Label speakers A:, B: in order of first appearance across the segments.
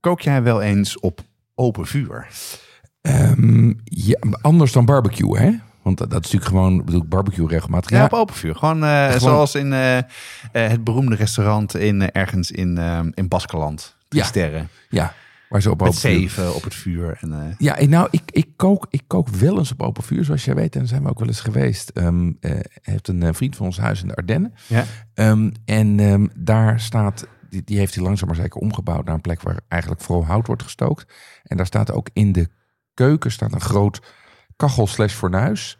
A: Kook jij wel eens op open vuur?
B: Ehm, ja, anders dan barbecue, hè? Want dat, dat is natuurlijk gewoon, ik bedoel, barbecue regelmatig.
A: Ja, op open vuur. Gewoon, eh,
B: Gewoon-
A: zoals in eh, eh, het beroemde restaurant in, ergens in, eh, in Baskeland. Drie
B: Ja.
A: sterren.
B: ja, waar ze op
A: Met
B: open vuur-
A: zeven op het vuur. En,
B: Ja, nou, ik, ik, kook, ik kook wel eens op open vuur, zoals jij weet. En zijn we ook wel eens geweest. Ehm eh, heeft een vriend van ons huis in de Ardennen.
A: ja.
B: Ehm, en ehm, daar staat, die, die heeft hij langzaam maar zeker omgebouwd naar een plek waar eigenlijk vooral hout wordt gestookt. En daar staat ook in de keuken staat een groot kachel slash fornuis.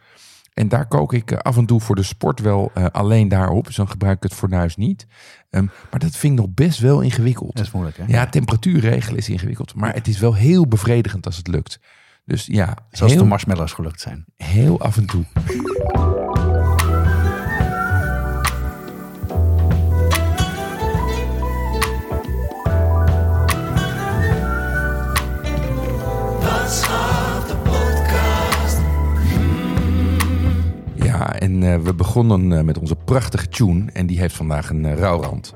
B: En daar kook ik eh, af en toe voor de sport wel eh, alleen daarop. Dus dan gebruik ik het fornuis niet. Ehm, maar dat vind ik nog best wel ingewikkeld.
A: Dat is moeilijk, hè?
B: Ja, temperatuur regelen is ingewikkeld. Maar het is wel heel bevredigend als het lukt. Dus ja,
A: Zoals
B: heel,
A: de marshmallows gelukt zijn.
B: heel af en toe. Eh, we begonnen eh, met onze prachtige tune. En die heeft vandaag een uh, rouwrand.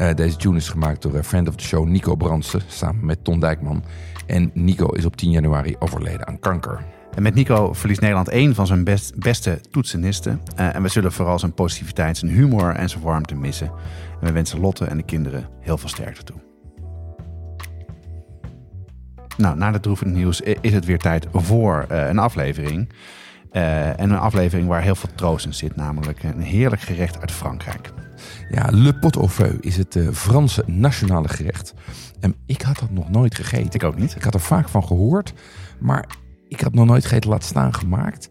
B: Eh, deze tune is gemaakt door friend of the show Nico Brandsen. Samen met Ton Dijkman. En Nico is op 10 januari overleden aan kanker.
A: En met Nico verliest Nederland één van zijn best, beste toetsenisten. Eh, en we zullen vooral zijn positiviteit, zijn humor en zijn warmte missen. En we wensen Lotte en de kinderen heel veel sterkte toe. Nou, na het droevende nieuws is het weer tijd voor eh, een aflevering. Eh, en een aflevering waar heel veel troost in zit, namelijk een heerlijk gerecht uit Frankrijk.
B: Ja, le pot au feu is het eh, Franse nationale gerecht. En ik had dat nog nooit gegeten.
A: Ik ook niet.
B: Ik had er vaak van gehoord, maar ik had nog nooit gegeten, laat staan gemaakt.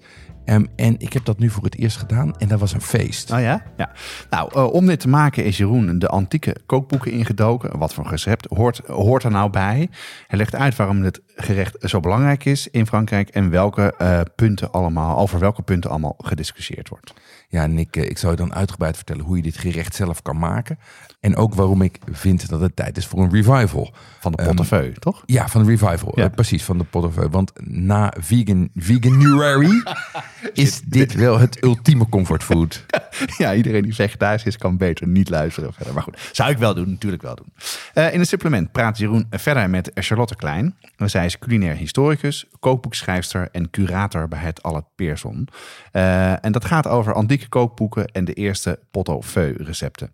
B: Ehm, en ik heb dat nu voor het eerst gedaan en dat was een feest.
A: Oh ja? Ja. Nou, eh, om dit te maken is Jeroen de antieke kookboeken ingedoken. Wat voor recept hoort, hoort er nou bij? Hij legt uit waarom het gerecht zo belangrijk is in Frankrijk en welke eh, punten allemaal, over welke punten allemaal gediscussieerd wordt.
B: Ja, en ik, eh, ik zal je dan uitgebreid vertellen hoe je dit gerecht zelf kan maken. En ook waarom ik vind dat het tijd is voor een revival.
A: Van de portefeuille, toch?
B: Ja, van de revival.
A: Ja.
B: Eh, precies, van de feu. Want na vegan, veganuary is dit wel het ultieme comfortfood.
A: Ja, iedereen die vegetarisch is, kan beter niet luisteren verder. Maar goed, zou ik wel doen, natuurlijk wel doen. Eh, in het supplement praat Jeroen verder met Charlotte Klein. Zij is culinair historicus, kookboekschrijfster en curator bij het Alle Pearson. Eh, en dat gaat over antieke kookboeken en de eerste pot au feu recepten.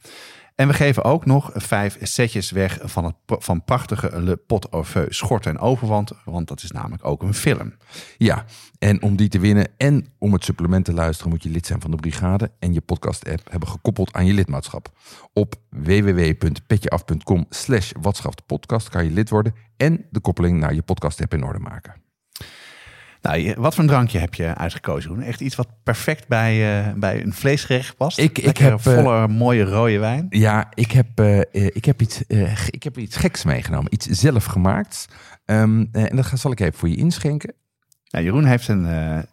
A: En we geven ook nog vijf setjes weg van, het, van prachtige Le Pot au Feu schort en overwand. Want dat is namelijk ook een film.
B: Ja, en om die te winnen en om het supplement te luisteren moet je lid zijn van de brigade en je podcast app hebben gekoppeld aan je lidmaatschap. Op www.petjeaf.com slash kan je lid worden en de koppeling naar je podcast app in orde maken.
A: Nou, je- wat voor een drankje heb je uitgekozen? Jeroen? Echt iets wat perfect bij, eh, bij een vleesgerecht past?
B: Ik- ik heb, eh,
A: volle, mooie rode wijn.
B: Ja, ik heb, eh, ik heb, iets, ik heb iets geks meegenomen. Iets zelf gemaakt. Ehm, eh, en dat ga- zal ik even voor je inschenken.
A: Nou, Jeroen heeft, een,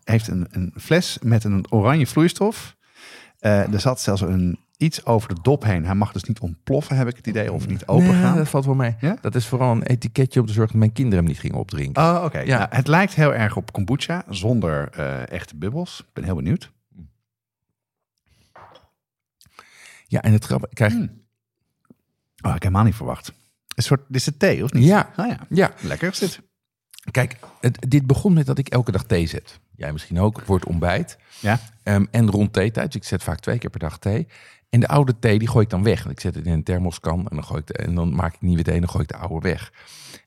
A: heeft een, een fles met een oranje vloeistof. Er zat zelfs een, iets over de dop heen. Hij mag dus niet ontploffen, heb ik het idee, of niet open
B: Nee,
A: gaan.
B: dat valt wel mee.
A: Ja?
B: Dat is vooral een etiketje om te zorgen dat mijn kinderen hem niet gingen opdrinken.
A: Oh, oké.
B: Ja.
A: Nou, het lijkt heel erg op kombucha, zonder eh, echte bubbels. Ik ben heel benieuwd.
B: Ja, en het grappige... Krijg...
A: Mm. Oh, ik heb helemaal niet verwacht. Een soort, dit is het thee, of niet?
B: Ja.
A: Ah, ja.
B: Ja,
A: Lekker is dit.
B: Kijk, het, dit begon met dat ik elke dag thee zet. Jij misschien ook, voor het ontbijt.
A: Ja.
B: Ehm, en rond theetijd, dus ik zet vaak twee keer per dag thee. En de oude thee, die gooi ik dan weg. Ik zet het in een thermoskan en dan, gooi ik de, en dan maak ik nieuwe thee en dan gooi ik de oude weg.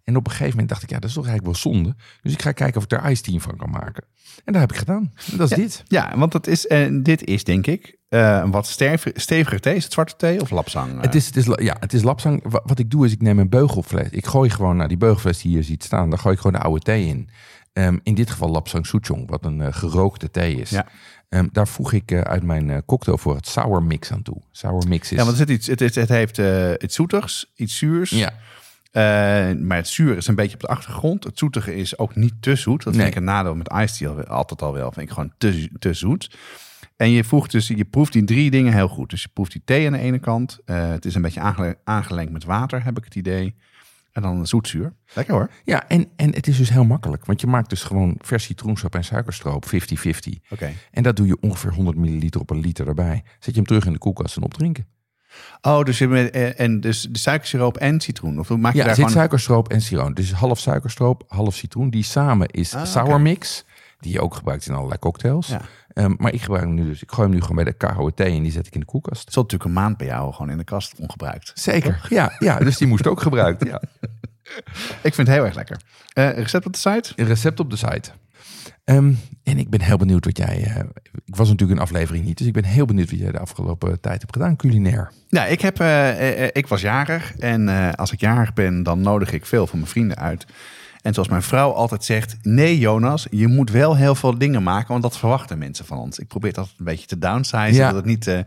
B: En op een gegeven moment dacht ik, ja, dat is toch eigenlijk wel zonde. Dus ik ga kijken of ik er ice tea van kan maken. En dat heb ik gedaan. En dat is dit.
A: Ja, want dat is, eh, dit is denk ik eh, een wat stevig, steviger thee. Is het zwarte thee of lapsang? eh?
B: Het is, het is, ja, het is lapsang. Wa- Wat ik doe is, ik neem een beugelfles. Ik gooi gewoon naar die beugelfles die je ziet staan. Daar gooi ik gewoon de oude thee in. Ehm, in dit geval lapsang souchong, wat een eh, gerookte thee is.
A: Ja.
B: Ehm, daar voeg ik eh, uit mijn eh, cocktail voor het sour mix aan toe. Sour mix is...
A: Ja, want zit iets, het, is, het heeft eh, iets zoetigs, iets zuurs.
B: ja,
A: maar het zuur is een beetje op de achtergrond. Het zoetige is ook niet te zoet. Dat vind ik een nadeel met iced tea al- altijd al wel. Vind ik gewoon te, te zoet. En je voegt dus, je proeft die drie dingen heel goed. Dus je proeft die thee aan de ene kant. Het is een beetje aangele- aangelengd met water, heb ik het idee. En dan zoetzuur. Lekker hoor.
B: Ja, en, en het is dus heel makkelijk. Want je maakt dus gewoon vers citroensap en suikerstroop 50-50.
A: Oké.
B: En dat doe je ongeveer 100 milliliter op een liter erbij. Zet je hem terug in de koelkast en opdrinken.
A: Oh, dus je met, eh, en dus de suikersiroop en citroen. Of maak je
B: Ja,
A: daar
B: zit
A: gewoon...
B: suikerstroop en siroop. Dus half suikerstroop, half citroen. Die samen is
A: Ah,
B: sour mix. Die je ook gebruikt in allerlei cocktails.
A: Ja.
B: Ehm, maar ik gebruik hem nu dus. Ik gooi hem nu gewoon bij de KOT en die zet ik in de koelkast.
A: Het zat natuurlijk een maand bij jou gewoon in de kast ongebruikt.
B: Zeker. Ja, ja, dus die moest ook gebruikt. Ja.
A: Ik vind het heel erg lekker. Eh, recept op de site?
B: Een recept op de site. Ehm, en ik ben heel benieuwd wat jij. eh, ik was natuurlijk een aflevering niet, dus ik ben heel benieuwd wat jij de afgelopen tijd hebt gedaan, culinair.
A: Ja, ik, heb, eh, ik was jarig. En als ik jarig ben, dan nodig ik veel van mijn vrienden uit. En zoals mijn vrouw altijd zegt: Nee, Jonas, je moet wel heel veel dingen maken, want dat verwachten mensen van ons. Ik probeer dat een beetje te downsizen.
B: Ja.
A: Dat het niet eh,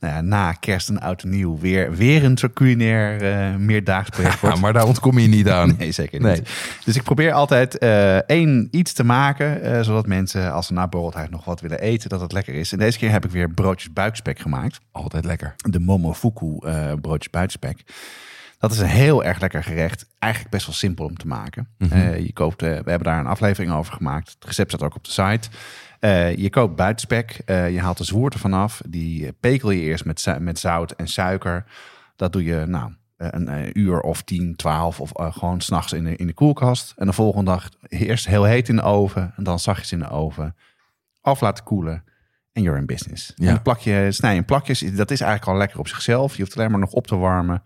A: nou ja, na kerst en oud en nieuw weer, weer een soort culinair eh meerdaags project wordt.
B: Ja, maar daar ontkom je niet aan.
A: Nee, zeker
B: Nee.
A: niet. Dus ik probeer altijd eh, één iets te maken, zodat mensen als ze na borreltijd nog wat willen eten, dat het lekker is. En deze keer heb ik weer broodjes buikspek gemaakt.
B: Altijd lekker.
A: De Momofuku broodjes buikspek. Dat is een heel erg lekker gerecht. Eigenlijk best wel simpel om te maken. Eh, je koopt, eh, we hebben daar een aflevering over gemaakt. Het recept staat ook op de site. Eh, je koopt buitenspek. Je haalt de zwoert ervan af. Die pekel je eerst met, met zout en suiker. Dat doe je nou, een uur of 10, 12 of gewoon s'nachts in de, in de koelkast. En de volgende dag eerst heel heet in de oven. En dan zachtjes in de oven. Af laten koelen. En you're in business.
B: Ja.
A: En plak je, snij je in plakjes. Dat is eigenlijk al lekker op zichzelf. Je hoeft alleen maar nog op te warmen.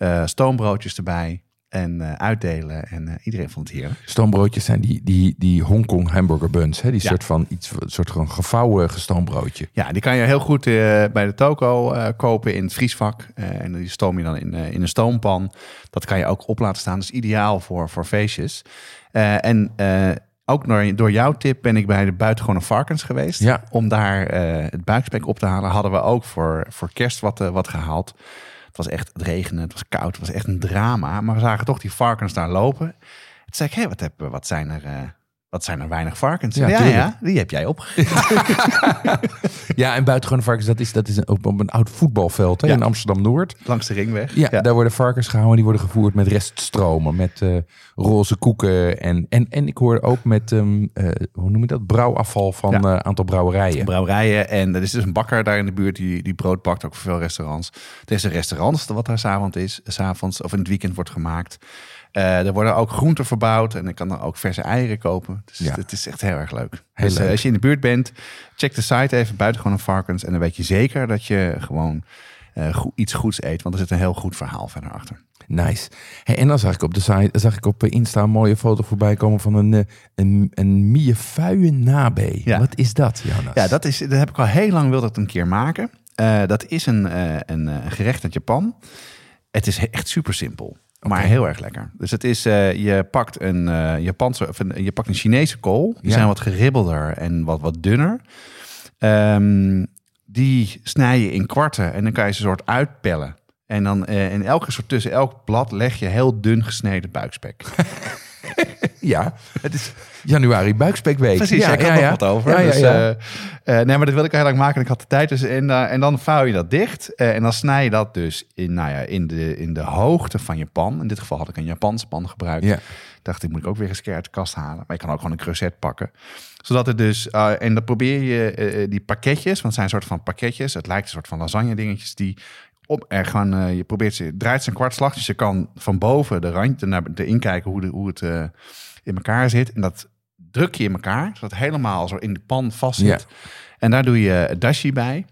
A: Eh, stoombroodjes erbij. En eh, uitdelen. En eh, iedereen vond het heerlijk.
B: Stoombroodjes zijn die, die, die Hongkong hamburger buns. Hè? Die
A: Ja.
B: soort van iets, soort van gevouwen gestoombroodje.
A: Ja, die kan je heel goed bij de toko kopen in het vriesvak. En die stoom je dan in, in een stoompan. Dat kan je ook op laten staan. Dat is ideaal voor, voor feestjes. En ook door, door jouw tip ben ik bij de buitengewone varkens geweest.
B: Ja.
A: Om daar het buikspek op te halen. Hadden we ook voor, voor kerst wat, wat gehaald. Het was echt het regenen, het was koud, het was echt een drama. Maar we zagen toch die varkens daar lopen. Toen zei ik, hé, wat, heb, wat, zijn er, eh, wat zijn er weinig varkens?
B: Ja,
A: Ja, die heb jij opgegeten.
B: Ja, en buitengewone varkens, dat is, dat is op, op een oud voetbalveld hè,
A: Ja.
B: in Amsterdam-Noord.
A: langs de ringweg.
B: Ja, daar worden varkens gehouden. Die worden gevoerd met reststromen, met eh, roze koeken. En, en, en ik hoorde ook met, ehm, eh, hoe noem je dat, brouwafval van een
A: Ja.
B: aantal brouwerijen.
A: brouwerijen. En er is dus een bakker daar in de buurt die, die brood bakt, ook voor veel restaurants. Er is een restaurant wat daar s'avonds is, s'avonds of in het weekend wordt gemaakt. Eh, er worden ook groenten verbouwd en ik kan er ook verse eieren kopen. Dus
B: Ja.
A: het is echt heel erg leuk.
B: Heel
A: dus eh,
B: leuk.
A: als je in de buurt bent, check de site even buiten gewoon een varkens. En dan weet je zeker dat je gewoon eh, iets goeds eet. Want er zit een heel goed verhaal verder achter.
B: Nice. Hey, en dan zag ik op de site, zag ik op Insta een mooie foto voorbij komen van een, een, een.
A: Ja.
B: Wat is dat, Jonas?
A: Ja, dat, is, dat heb ik al heel lang wilde het een keer maken. Dat is een, eh, een gerecht uit Japan. Het is echt super simpel, maar heel erg lekker. Dus het is, eh, je pakt een eh, Japanse, of een, je pakt een Chinese kool. Die
B: Ja.
A: zijn wat geribbelder en wat, wat dunner. Ehm, die snij je in kwarten en dan kan je ze soort uitpellen. En dan eh, in elke soort tussen elk blad leg je heel dun gesneden buikspek.
B: Ja, het is januari buikspekweek.
A: Precies,
B: ja,
A: had
B: ja,
A: nog
B: ja.
A: wat over.
B: Ja,
A: dus, eh, eh, nee, maar dat wil ik heel lang maken en ik had de tijd. Dus, en, eh, en dan vouw je dat dicht. en dan snij je dat dus in, nou ja, in, de, in de hoogte van je pan. In dit geval had ik een Japanse pan gebruikt.
B: Ja.
A: Dacht ik, moet ik ook weer eens een keer uit de kast halen. Maar je kan ook gewoon een creuset pakken. Zodat het dus, en dan probeer je die pakketjes, want het zijn een soort van pakketjes. Het lijkt een soort van lasagne dingetjes die op er gewoon, eh, je probeert ze, draait ze een kwartslag. Dus je kan van boven de randje naar erin kijken hoe, de, hoe het eh, in elkaar zit. En dat druk je in elkaar, zodat het helemaal zo in de pan vast zit. En daar doe je dashi bij.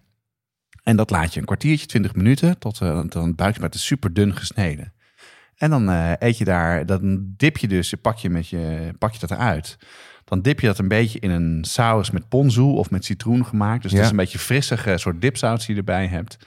A: En dat laat je een kwartiertje, 20 minuten, tot, eh een buikspek is super dun gesneden. En dan eet je daar, dan dip je dus, je pak je, met je, pak je dat eruit. Dan dip je dat een beetje in een saus met ponzu of met citroen gemaakt. Dus
B: Ja.
A: het is een beetje frissige soort dipsaus die je erbij hebt.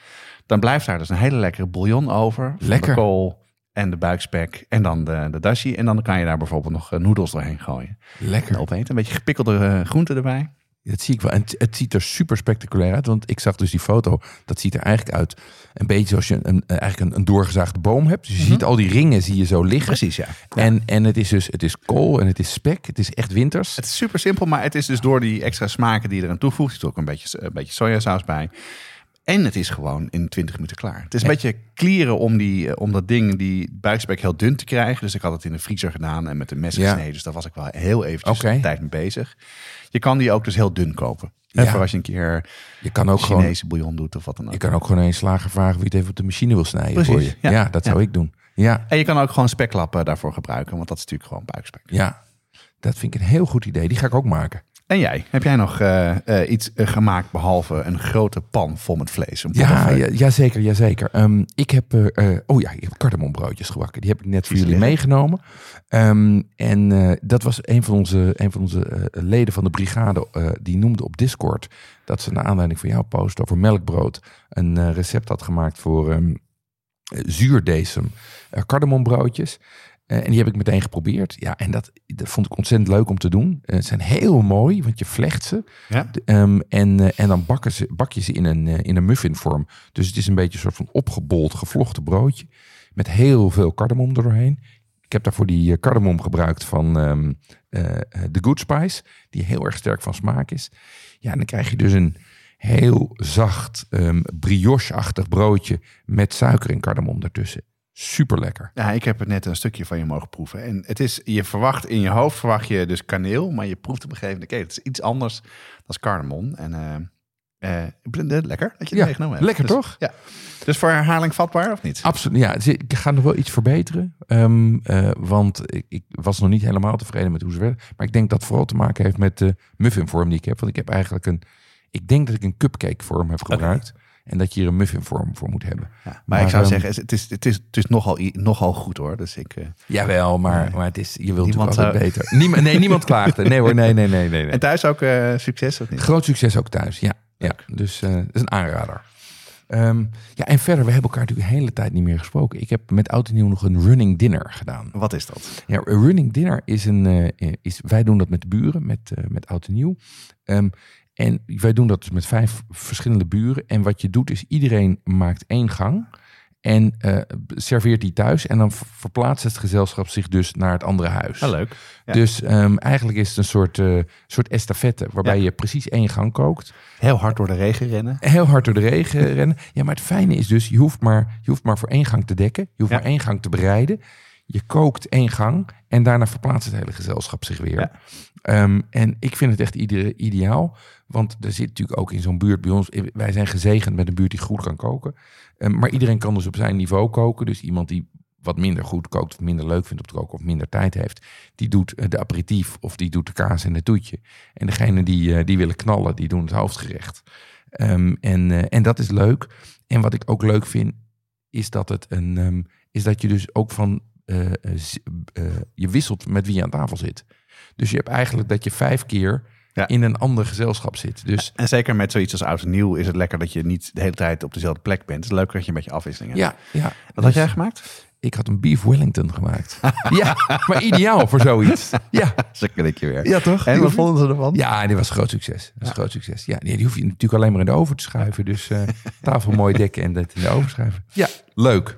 A: Dan blijft daar dus een hele lekkere bouillon over. van
B: Lekker.
A: De kool en de buikspek en dan de, de dashi. En dan kan je daar bijvoorbeeld nog eh, noedels doorheen gooien.
B: Lekker.
A: En opeten. Een beetje gepikkelde eh, groenten erbij.
B: Dat zie ik wel. En het, ziet er super spectaculair uit. Want ik zag dus die foto. Dat ziet er eigenlijk uit. Een beetje zoals je een, eigenlijk een, een doorgezaagde boom hebt. Dus je ziet al die ringen zie je zo liggen.
A: Precies, ja.
B: En, en het is dus het is kool en het is spek. Het is echt winters.
A: Het is super simpel, maar het is dus door die extra smaken die je eraan toevoegt. Er zit ook een beetje, een beetje sojasaus bij. En het is gewoon in 20 minuten klaar. Het is een beetje klieren om, die, eh, om dat ding, die buikspek heel dun te krijgen. Dus ik had het in de vriezer gedaan en met een mes
B: Ja.
A: gesneden. Dus daar was ik wel heel eventjes tijd mee bezig. Je kan die ook dus heel dun kopen.
B: Ja.
A: Voor als je een keer
B: Je kan ook gewoon,
A: Chinese bouillon doet of wat dan ook.
B: je kan ook gewoon een slager vragen wie het even op de machine wil snijden
A: Precies,
B: voor je.
A: ja.
B: Ja, dat zou ik doen. Ja,
A: En je kan ook gewoon speklappen daarvoor gebruiken, want dat is natuurlijk gewoon buikspek.
B: ja. Dat vind ik een heel goed idee. Die ga ik ook maken.
A: En jij, heb jij nog eh, eh, iets eh, gemaakt behalve een grote pan vol met vlees?
B: Ja, ja, jazeker, jazeker. Ehm, ik heb, oh ja, ik heb kardemombroodjes gebakken. Die heb ik net voor jullie meegenomen. Ehm, en dat was een van onze, een van onze leden van de brigade. die noemde op Discord dat ze naar aanleiding van jouw post over melkbrood een recept had gemaakt voor eh, zuurdesem kardemombroodjes. Eh, en die heb ik meteen geprobeerd. Ja, en dat, dat vond ik ontzettend leuk om te doen. Eh, ze zijn heel mooi, want je vlecht ze.
A: Ja?
B: De- ehm, en, eh, en dan bakken ze, bak je ze in een, eh, in een muffinvorm. Dus het is een beetje een soort van opgebold, gevlochten broodje. Met heel veel cardamom er doorheen. Ik heb daarvoor die eh, cardamom gebruikt van ehm eh, eh, The Good Spice. Die heel erg sterk van smaak is. Ja, en dan krijg je dus een heel zacht, ehm brioche-achtig broodje. Met suiker en cardamom ertussen. Super lekker.
A: Ja, ik heb het net een stukje van je mogen proeven. En het is, je verwacht in je hoofd verwacht je dus kaneel, maar je proeft op een gegeven moment, oké, het is iets anders dan cardamom. En eh, eh, ik vind het lekker dat je het
B: Ja,
A: meegenomen hebt.
B: lekker
A: Dus-
B: toch?
A: Ja. Dus voor herhaling vatbaar of niet?
B: Absoluut. Ja, dus ik ga nog wel iets verbeteren. Ehm, eh, want ik, ik was nog niet helemaal tevreden met hoe ze werden. Maar ik denk dat het vooral te maken heeft met de muffinvorm die ik heb. Want ik heb eigenlijk een. Ik denk dat ik een cupcake vorm heb gebruikt. En dat je hier een muffinvorm voor moet hebben.
A: Ja, maar,
B: Maar,
A: ik zou
B: ehm,
A: zeggen, het is, het is, het is nogal, nogal goed hoor. Dus ik, eh,
B: Jawel, maar,
A: Nee.
B: maar het is, je wilt
A: Niemand
B: natuurlijk altijd beter. Niemand, nee, niemand klaagde. Nee hoor, nee, nee, nee, nee. nee.
A: En thuis ook eh, succes of niet?
B: Groot succes ook thuis, ja. ja. Dus dat is een aanrader. Ehm, ja, en verder, we hebben elkaar natuurlijk de hele tijd niet meer gesproken. Ik heb met Oud en Nieuw nog een running dinner gedaan.
A: Wat is dat?
B: Ja, een running dinner is een. is, wij doen dat met de buren, met, eh, met oud en nieuw. Ehm, en wij doen dat dus met vijf verschillende buren. En wat je doet is iedereen maakt één gang. En eh, serveert die thuis. En dan ver- verplaatst het gezelschap zich dus naar het andere huis.
A: Ah, leuk. Ja.
B: Dus ehm, eigenlijk is het een soort, eh, soort estafette. Waarbij
A: Ja.
B: je precies één gang kookt.
A: Heel hard door de regen rennen.
B: Heel hard door de regen rennen. Ja, maar het fijne is dus, je hoeft maar, je hoeft maar voor één gang te dekken. Je hoeft
A: Ja.
B: maar één gang te bereiden. Je kookt één gang en daarna verplaatst het hele gezelschap zich weer. Ehm, en ik vind het echt ideaal. Want er zit natuurlijk ook in zo'n buurt bij ons... Wij zijn gezegend met een buurt die goed kan koken. Ehm, maar iedereen kan dus op zijn niveau koken. Dus iemand die wat minder goed kookt... of minder leuk vindt om te koken of minder tijd heeft... die doet eh, de aperitief of die doet de kaas en het toetje. En degene die, eh, die willen knallen, die doen het hoofdgerecht. Ehm, en, eh, en dat is leuk. En wat ik ook leuk vind, is dat, het een, is dat je dus ook van... eh, eh, eh, je wisselt met wie je aan tafel zit. Dus je hebt eigenlijk dat je vijf keer
A: Ja.
B: in een ander gezelschap zit. Dus
A: En zeker met zoiets als oud en nieuw is het lekker dat je niet de hele tijd op dezelfde plek bent. Het is leuk dat je een beetje afwisseling hebt.
B: ja, ja.
A: Wat had
B: Dus
A: jij gemaakt?
B: Ik had een beef Wellington gemaakt. ja, maar ideaal voor zoiets. Ja,
A: Zo ken ik je weer.
B: ja toch?
A: En wat vonden ze ervan?
B: Ja, die was een groot succes. Dat is een groot succes. Ja, die hoef je natuurlijk alleen maar in de oven te schuiven. Dus eh, tafel mooi dekken en dat in de oven schuiven. Ja, leuk.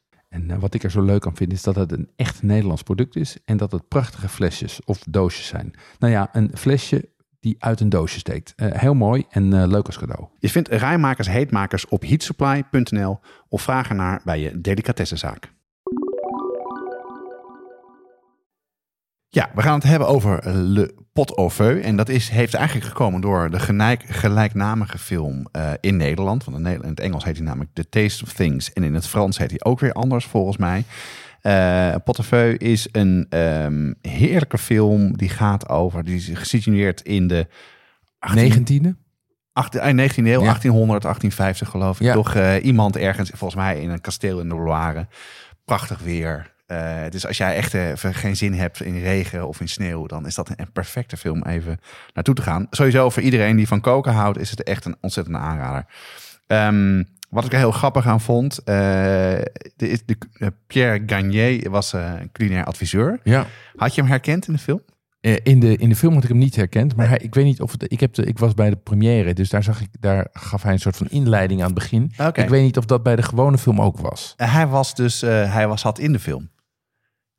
B: En eh, wat ik er zo leuk aan vind is dat het een echt Nederlands product is en dat het prachtige flesjes of doosjes zijn. Nou ja, een flesje die uit een doosje steekt. Eh, heel mooi en eh, leuk als cadeau.
A: Je vindt rijmakers heetmakers op heatsupply.nl of vraag ernaar bij je delicatessenzaak. Ja, we gaan het hebben over Le Pot au Feu. En dat is, heeft eigenlijk gekomen door de gelijk, gelijknamige film eh, in Nederland. Want in, het Engels heet hij namelijk The Taste of Things. En in het Frans heet hij ook weer anders volgens mij. Eh Pot au Feu is een ehm, heerlijke film die gaat over, die is gesitueerd in de
B: 19e?
A: 18, eh, 19e eeuw,
B: Ja.
A: 1800, 1850 geloof ik.
B: Ja.
A: Toch eh, iemand ergens, volgens mij in een kasteel in de Loire. Prachtig weer. Eh, dus als jij echt even geen zin hebt in regen of in sneeuw, dan is dat een, perfecte film even naartoe te gaan. Sowieso voor iedereen die van koken houdt, is het echt een ontzettende aanrader. Ehm, wat ik er heel grappig aan vond, eh, de, is de, eh, Pierre Gagné was eh, een culinair adviseur.
B: Ja.
A: Had je hem herkend in de film?
B: Eh, in, de, in de film had ik hem niet herkend, maar hij, ik weet niet of het, ik, heb de, ik was bij de première, dus daar, zag ik, daar gaf hij een soort van inleiding aan het begin. Ik weet niet of dat bij de gewone film ook was.
A: Eh, hij was dus, eh, hij was, zat in de film.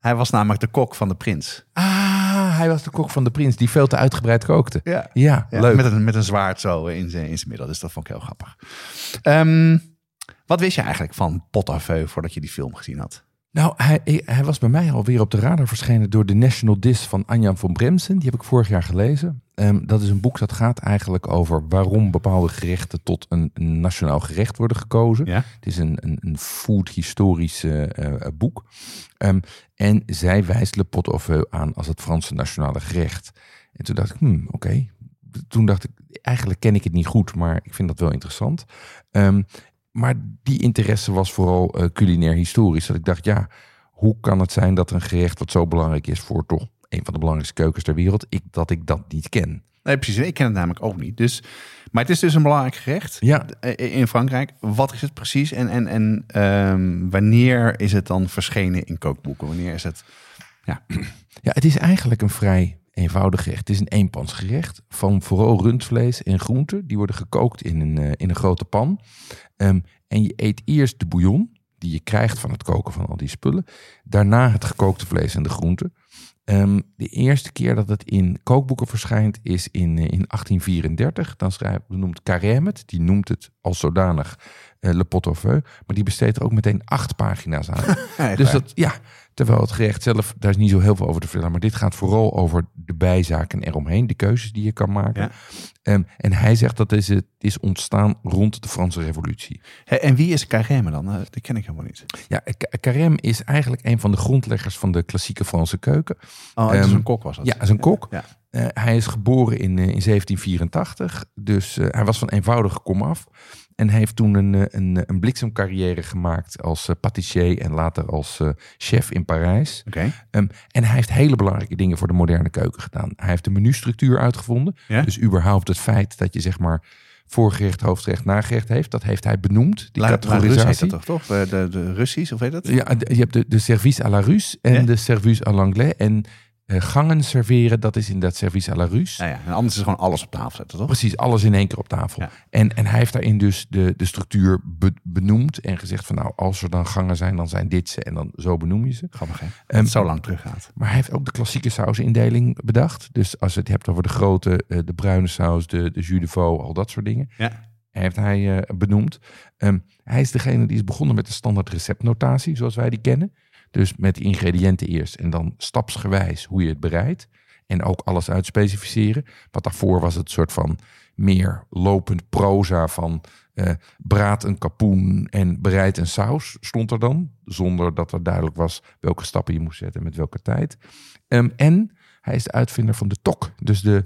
A: Hij was namelijk de kok van de prins.
B: Ah, hij was de kok van de prins die veel te uitgebreid kookte.
A: Ja.
B: Ja,
A: Ja,
B: leuk.
A: Met een, met een zwaard zo in zijn, in zijn middel. Dus dat vond ik heel grappig. Ehm, wat wist je eigenlijk van Pot à Feu voordat je die film gezien had?
B: Nou, hij, hij was bij mij alweer op de radar verschenen door de National Dis van Anjan van Bremsen. Die heb ik vorig jaar gelezen. Ehm, dat is een boek dat gaat eigenlijk over waarom bepaalde gerechten tot een, nationaal gerecht worden gekozen.
A: Ja?
B: Het is een, een, een food historisch eh, eh, boek. Ehm, en zij wijst Le Pot au Feu aan als het Franse nationale gerecht. En toen dacht ik, hmm, oké. Toen dacht ik, eigenlijk ken ik het niet goed, maar ik vind dat wel interessant. Ehm, maar die interesse was vooral eh, culinair historisch. Dat ik dacht, ja, hoe kan het zijn dat een gerecht wat zo belangrijk is voor toch een van de belangrijkste keukens ter wereld, ik, dat ik dat niet ken?
A: Nee, precies. Ik ken het namelijk ook niet. Dus, maar het is dus een belangrijk gerecht
B: Ja,
A: in Frankrijk. Wat is het precies? En, en, en ehm, wanneer is het dan verschenen in kookboeken? Wanneer is het...
B: Ja, het is eigenlijk een vrij eenvoudig gerecht. Het is een eenpansgerecht van vooral rundvlees en groenten. Die worden gekookt in een, eh, in een grote pan. Ehm, en je eet eerst de bouillon die je krijgt van het koken van al die spullen. Daarna het gekookte vlees en de groenten. Ehm, de eerste keer dat het in kookboeken verschijnt is in, eh, in 1834. Dan schrijft, noemt Carême het. Die noemt het als zodanig Le Pot au Feu. Maar die besteedt er ook meteen acht pagina's aan. Dus dat, ja, terwijl het gerecht zelf, daar is niet zo heel veel over te vertellen. Maar dit gaat vooral over de bijzaken eromheen, de keuzes die je kan maken.
A: Ja.
B: Ehm, en hij zegt dat is, het is ontstaan rond de Franse Revolutie.
A: En wie is Carême dan? Eh, Dat ken ik helemaal niet.
B: Ja, Ca- Carême is eigenlijk een van de grondleggers van de klassieke Franse keuken.
A: Oh,
B: Ehm,
A: een kok was dat.
B: Ja, is een kok.
A: Ja.
B: Eh, hij is geboren in, eh, in 1784, dus eh, hij was van eenvoudige komaf. En heeft toen een, eh, een, een bliksemcarrière gemaakt als eh, patissier en later als eh, chef in Parijs.
A: Oké.
B: Ehm, en hij heeft hele belangrijke dingen voor de moderne keuken gedaan. Hij heeft de menustructuur uitgevonden.
A: Ja?
B: Dus überhaupt het feit dat je zeg maar voorgerecht, hoofdgerecht, nagerecht heeft. Dat heeft hij benoemd, die
A: La, La
B: categorisatie.
A: dat toch? toch? De, de, Russisch, of heet dat?
B: Ja, je hebt de, de service à la Russe en
A: Ja?
B: de service à l'anglais. En eh, gangen serveren, dat is inderdaad service à la Russe.
A: Ja, ja. En anders is gewoon alles op tafel zetten, toch?
B: Precies, alles in één keer op tafel.
A: Ja.
B: En, en hij heeft daarin dus de, de structuur be- benoemd en gezegd van nou, als er dan gangen zijn, dan zijn dit ze en dan zo benoem je ze.
A: Grappig, hè? Dat
B: Ehm,
A: zo lang teruggaat.
B: Maar hij heeft ook de klassieke sausindeling bedacht. Dus als je het hebt over de grote, eh, de bruine saus, de, de jus de veau, al dat soort dingen.
A: Ja.
B: Heeft hij eh, benoemd. Ehm, hij is degene die is begonnen met de standaard receptnotatie, zoals wij die kennen. Dus met de ingrediënten eerst en dan stapsgewijs hoe je het bereidt. En ook alles uitspecificeren. Wat daarvoor was het soort van meer lopend proza van eh, braad een kapoen en bereid een saus, stond er dan. Zonder dat er duidelijk was welke stappen je moest zetten met welke tijd. Ehm, en hij is de uitvinder van de tok, dus de,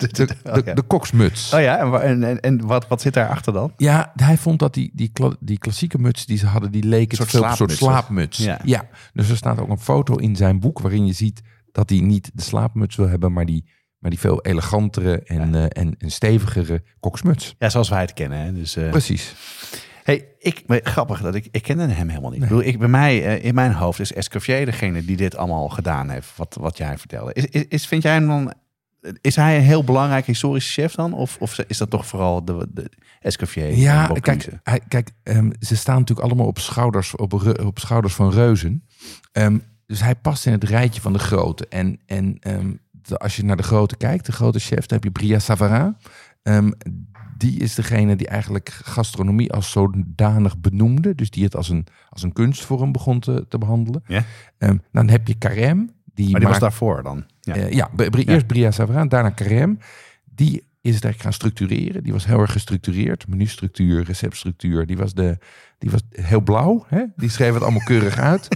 B: de, de,
A: ja.
B: de koksmuts.
A: Oh ja, en, en, en, en wat, wat zit daarachter dan?
B: Ja, hij vond dat die, die, kla- die klassieke muts die ze hadden, die veel op een soort
A: slaapmuts,
B: slaapmuts.
A: Ja.
B: dus er staat ook een foto in zijn boek waarin je ziet dat hij niet de slaapmuts wil hebben, maar die, maar die veel elegantere en, eh, en, en stevigere koksmuts.
A: Ja, zoals wij het kennen. Hè? Dus, eh,
B: Precies.
A: hey, ik, maar grappig dat ik, ik kende hem helemaal niet. Ik bedoel, ik, bij mij, eh, in mijn hoofd is Escoffier degene die dit allemaal gedaan heeft, wat, wat jij vertelde. Is, is, is- vind jij hem dan, is hij een heel belangrijk historische chef dan? Of, of is dat toch vooral de, de Escoffier? en
B: Ja, kijk, hij, kijk ehm, ze staan natuurlijk allemaal op schouders, op, op schouders van reuzen. Ehm, dus hij past in het rijtje van de grote. En, en ehm, de- als je naar de grote kijkt, de grote chef, dan heb je Bria Savarin. Ehm, die is degene die eigenlijk gastronomie als zodanig benoemde. Dus die het als een, als een kunstvorm begon te, te behandelen.
A: Ja.
B: Ehm, dan heb je Carême. Die
A: Maar die was daarvoor dan? Ja.
B: ja, ja Bri- eerst Bria Savarin, daarna Carême. Die is het eigenlijk gaan structureren. Die was heel erg gestructureerd. Menustructuur, receptstructuur. Die was, de, die was heel blauw. Hè? Die schreef het allemaal keurig uit.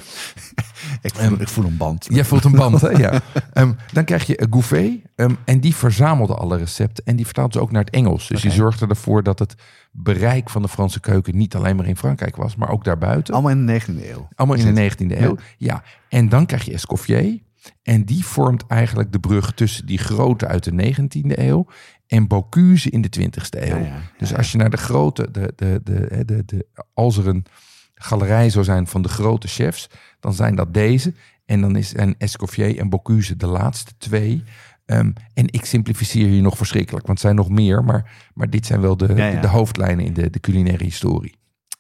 A: Ik voel, ik voel een band.
B: Jij voelt een band, hè? Ja. Ehm, dan krijg je een Gouvet. ehm, en die verzamelde alle recepten. En die vertaalde ze ook naar het Engels. Dus die zorgde ervoor dat het bereik van de Franse keuken... niet alleen maar in Frankrijk was, maar ook daarbuiten.
A: Allemaal in de 19e eeuw.
B: Allemaal in de 19e
A: Ja.
B: eeuw. Ja. En dan krijg je Escoffier. En die vormt eigenlijk de brug tussen die grote uit de 19e eeuw en Bocuse in de 20e eeuw.
A: Ja, ja, ja,
B: dus als je naar de grote, de, de, de, de, de, de, als er een galerij zou zijn van de grote chefs, dan zijn dat deze. En dan is en Escoffier en Bocuse de laatste twee. Ehm, en ik simplificeer hier nog verschrikkelijk, want het zijn nog meer. Maar, maar dit zijn wel de, de hoofdlijnen in de, de culinaire historie.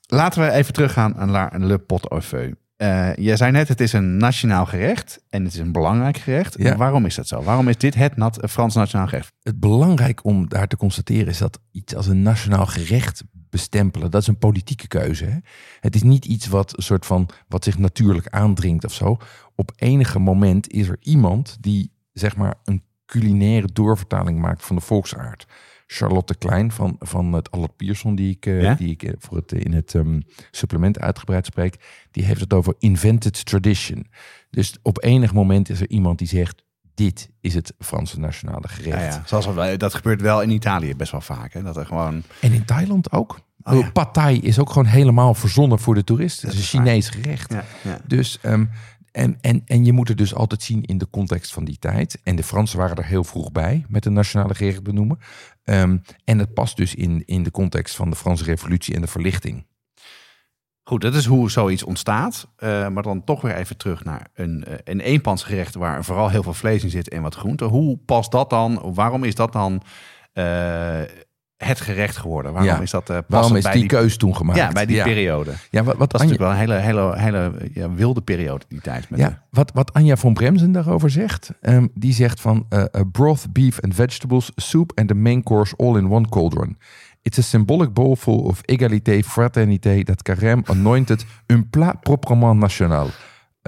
A: Laten we even teruggaan aan La, Le Pot au Feu. Eh, jij zei net, het is een nationaal gerecht en het is een belangrijk gerecht.
B: Ja.
A: Waarom is dat zo? Waarom is dit het nat, Frans nationaal gerecht?
B: het belangrijk om daar te constateren is dat iets als een nationaal gerecht bestempelen, dat is een politieke keuze. Hè? Het is niet iets wat soort van wat zich natuurlijk aandringt of zo. Op enige moment is er iemand die zeg maar een culinaire doorvertaling maakt van de volksaard. Charlotte Klein van, van het Allard Pierson, die ik, eh,
A: Ja?
B: die ik eh, voor het, in het ehm, supplement uitgebreid spreek, die heeft het over invented tradition. Dus op enig moment is er iemand die zegt, dit is het Franse nationale gerecht.
A: Ja, ja. Zoals we, dat gebeurt wel in Italië best wel vaak. Hè? Dat er gewoon...
B: En in Thailand ook.
A: Oh, ja.
B: Pad Thai is ook gewoon helemaal verzonnen voor de toerist. Het is een. Chinees gerecht. Dus, ehm, en, en, en je moet het dus altijd zien in de context van die tijd. En de Fransen waren er heel vroeg bij met de nationale gerecht benoemen. Ehm, en het past dus in, in de context van de Franse revolutie en de verlichting.
A: Goed, dat is hoe zoiets ontstaat. Eh, maar dan toch weer even terug naar een, eh, een eenpansgerecht waar vooral heel veel vlees in zit en wat groente. Hoe past dat dan? Waarom is dat dan eh, het gerecht geworden? Waarom
B: Ja.
A: is dat uh,
B: Waarom is die, keuze toen gemaakt?
A: Ja, bij die
B: ja.
A: periode.
B: Ja, wat, wat
A: Dat is
B: Anja-
A: natuurlijk wel een hele, hele, hele ja, wilde periode die tijd. Met de-
B: Ja, wat, wat Anja van Bremsen daarover zegt, ehm, die zegt van eh, broth, beef and vegetables, soup and the main course all in one cauldron. It's a symbolic bowl full of égalité, fraternité that Carême anointed un plat proprement national,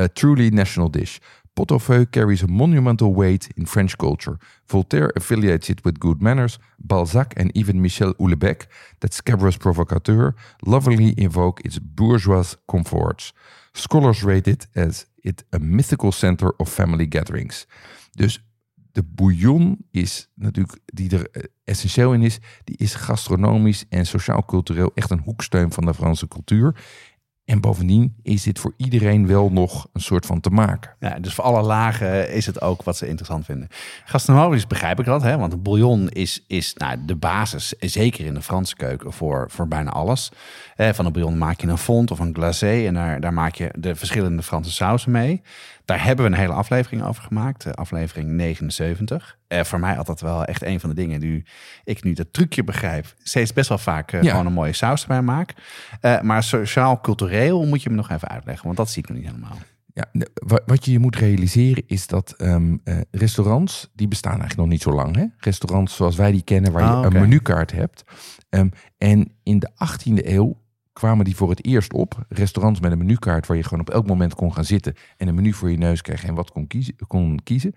B: a truly national dish. Pot au feu carries a monumental weight in French culture. Voltaire affiliates it with good manners. Balzac and even Michel Houellebecq, that scabrous provocateur, lovingly invoke its bourgeois comforts. Scholars rate it as it a mythical center of family gatherings. Dus de bouillon is natuurlijk, die er eh, essentieel in is, die is gastronomisch en sociaal-cultureel echt een hoeksteun van de Franse cultuur. En bovendien is dit voor iedereen wel nog een soort van te maken.
A: Ja, dus voor alle lagen is het ook wat ze interessant vinden. Gastronomisch begrijp ik dat, hè? want een bouillon is, is nou, de basis, zeker in de Franse keuken, voor, voor bijna alles. Eh, van een bouillon maak je een fond of een glacé en daar, daar maak je de verschillende Franse sausen mee. Daar hebben we een hele aflevering over gemaakt, eh, aflevering 79. Eh, voor mij altijd wel echt een van de dingen die ik nu dat trucje begrijp. Steeds best wel vaak eh,
B: Ja.
A: gewoon een mooie saus erbij maak. Eh, maar sociaal-cultureel moet je me nog even uitleggen, want dat zie ik nog niet helemaal.
B: Ja, wat je je moet realiseren is dat ehm, eh, restaurants, die bestaan eigenlijk nog niet zo lang. Hè? Restaurants zoals wij die kennen, waar
A: Ah,
B: je
A: oké.
B: een menukaart hebt. Ehm, en in de 18e eeuw kwamen die voor het eerst op. Restaurants met een menukaart waar je gewoon op elk moment kon gaan zitten en een menu voor je neus kreeg en wat kon kiezen. Kon kiezen.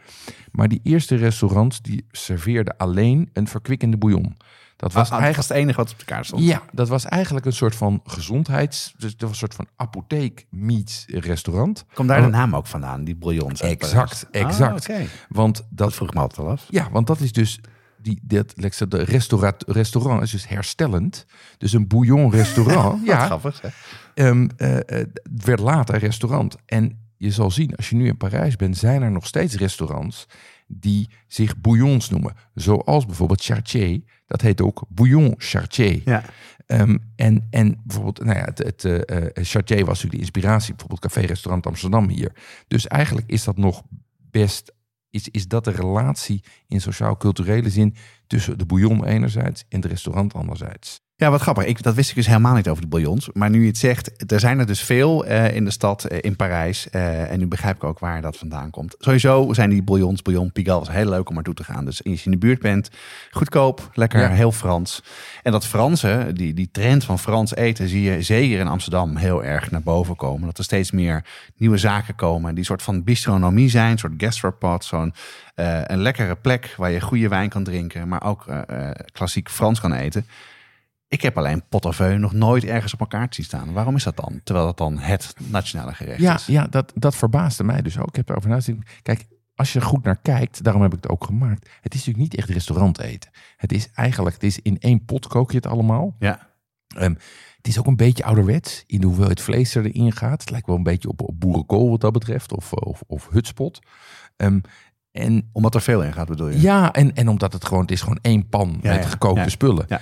B: Maar die eerste restaurants die serveerden alleen een verkwikkende bouillon. Dat was
A: Was
B: eigenlijk
A: eigenlijk het enige wat op de kaart stond.
B: ja, dat was eigenlijk een soort van gezondheids... Dus dat was een soort van apotheek meets restaurant.
A: Komt daar de naam ook vandaan, die bouillons? uit
B: Exact, exact.
A: Ah.
B: Want
A: Dat
B: dat,
A: vroeg me altijd al af.
B: ja, want dat is dus... Die, dat, de restaurat, restaurant is dus herstellend. Dus een bouillon restaurant.
A: Ja. grappig. Hè?
B: ehm, eh, eh, het werd later restaurant. En je zal zien, als je nu in Parijs bent, zijn er nog steeds restaurants die zich bouillons noemen. Zoals bijvoorbeeld Chartier. Dat heet ook bouillon Chartier.
A: Ja.
B: Ehm, en, en bijvoorbeeld, nou ja, het, het eh, Chartier was natuurlijk de inspiratie, bijvoorbeeld Café Restaurant Amsterdam hier. Dus eigenlijk is dat nog best, is, is dat de relatie in sociaal-culturele zin tussen de bouillon enerzijds en het restaurant anderzijds.
A: Ja, wat grappig. Ik, dat wist ik dus helemaal niet over die bouillons. Maar nu je het zegt, er zijn er dus veel eh, in de stad, eh, in Parijs. Eh, en nu begrijp ik ook waar dat vandaan komt. Sowieso zijn die bouillons, bouillon Pigalle, heel leuk om naartoe te gaan. Dus als je in de buurt bent, goedkoop, lekker,
B: Ja.
A: heel Frans. En dat Franse, die, die trend van Frans eten, zie je zeker in Amsterdam heel erg naar boven komen. Dat er steeds meer nieuwe zaken komen die soort van bistronomie zijn, een soort gastropod, zo'n een lekkere plek waar je goede wijn kan drinken, maar ook klassiek Frans kan eten. Ik heb alleen pot nog nooit ergens op elkaar zien staan. Waarom is dat dan? Terwijl dat dan het nationale gerecht
B: Ja,
A: is.
B: ja dat, dat verbaasde mij dus ook. Ik heb erover nagedacht. Kijk, als je er goed naar kijkt, daarom heb ik het ook gemaakt. Het is natuurlijk niet echt restaurant eten. Het is eigenlijk, het is in één pot kook je het allemaal.
A: Ja.
B: Ehm, het is ook een beetje ouderwets in de hoeveelheid vlees er erin gaat. Het lijkt wel een beetje op, op boerenkool wat dat betreft. Of, of, of hutspot. Ehm, en
A: Omdat er veel in gaat, bedoel je?
B: ja, en, en omdat het gewoon, het is gewoon één pan
A: Ja,
B: met
A: ja,
B: gekookte
A: ja.
B: spullen.
A: Ja.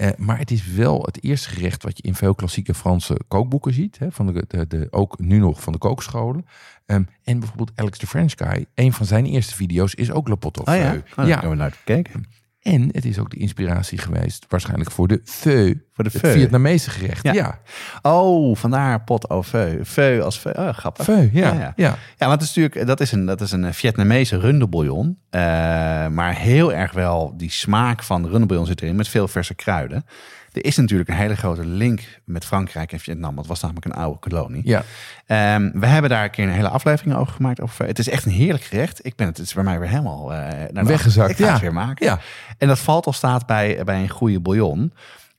B: Eh, maar het is wel het eerste gerecht wat je in veel klassieke Franse kookboeken ziet. Hè, van de, de, de, ook nu nog van de kookscholen. Ehm, en bijvoorbeeld Alex the French Guy. Een van zijn eerste video's is ook Le Pot au
A: Oh ja,
B: Feu.
A: oh, daar hebben we naar gekeken.
B: En het is ook de inspiratie geweest waarschijnlijk voor de feu.
A: Voor de feu.
B: Vietnamese gerecht.
A: Ja.
B: Ja,
A: Oh, vandaar pot au feu. Feu als feu. Oh, grappig.
B: feu. Ja,
A: Ja,
B: ja.
A: ja. want het is natuurlijk, dat is een, dat is een Vietnamese rundebouillon. Eh, maar heel erg wel die smaak van de rundebouillon zit erin met veel verse kruiden. Er is natuurlijk een hele grote link met Frankrijk en Vietnam. Dat was namelijk een oude kolonie.
B: ja.
A: Ehm, we hebben daar een keer een hele aflevering over gemaakt. Over, het is echt een heerlijk gerecht. Ik ben het, het is bij mij weer helemaal eh, naar
B: Weggezakt,
A: Ik ga
B: ja.
A: het weer maken.
B: Ja.
A: En dat valt al staat bij, bij een goede bouillon.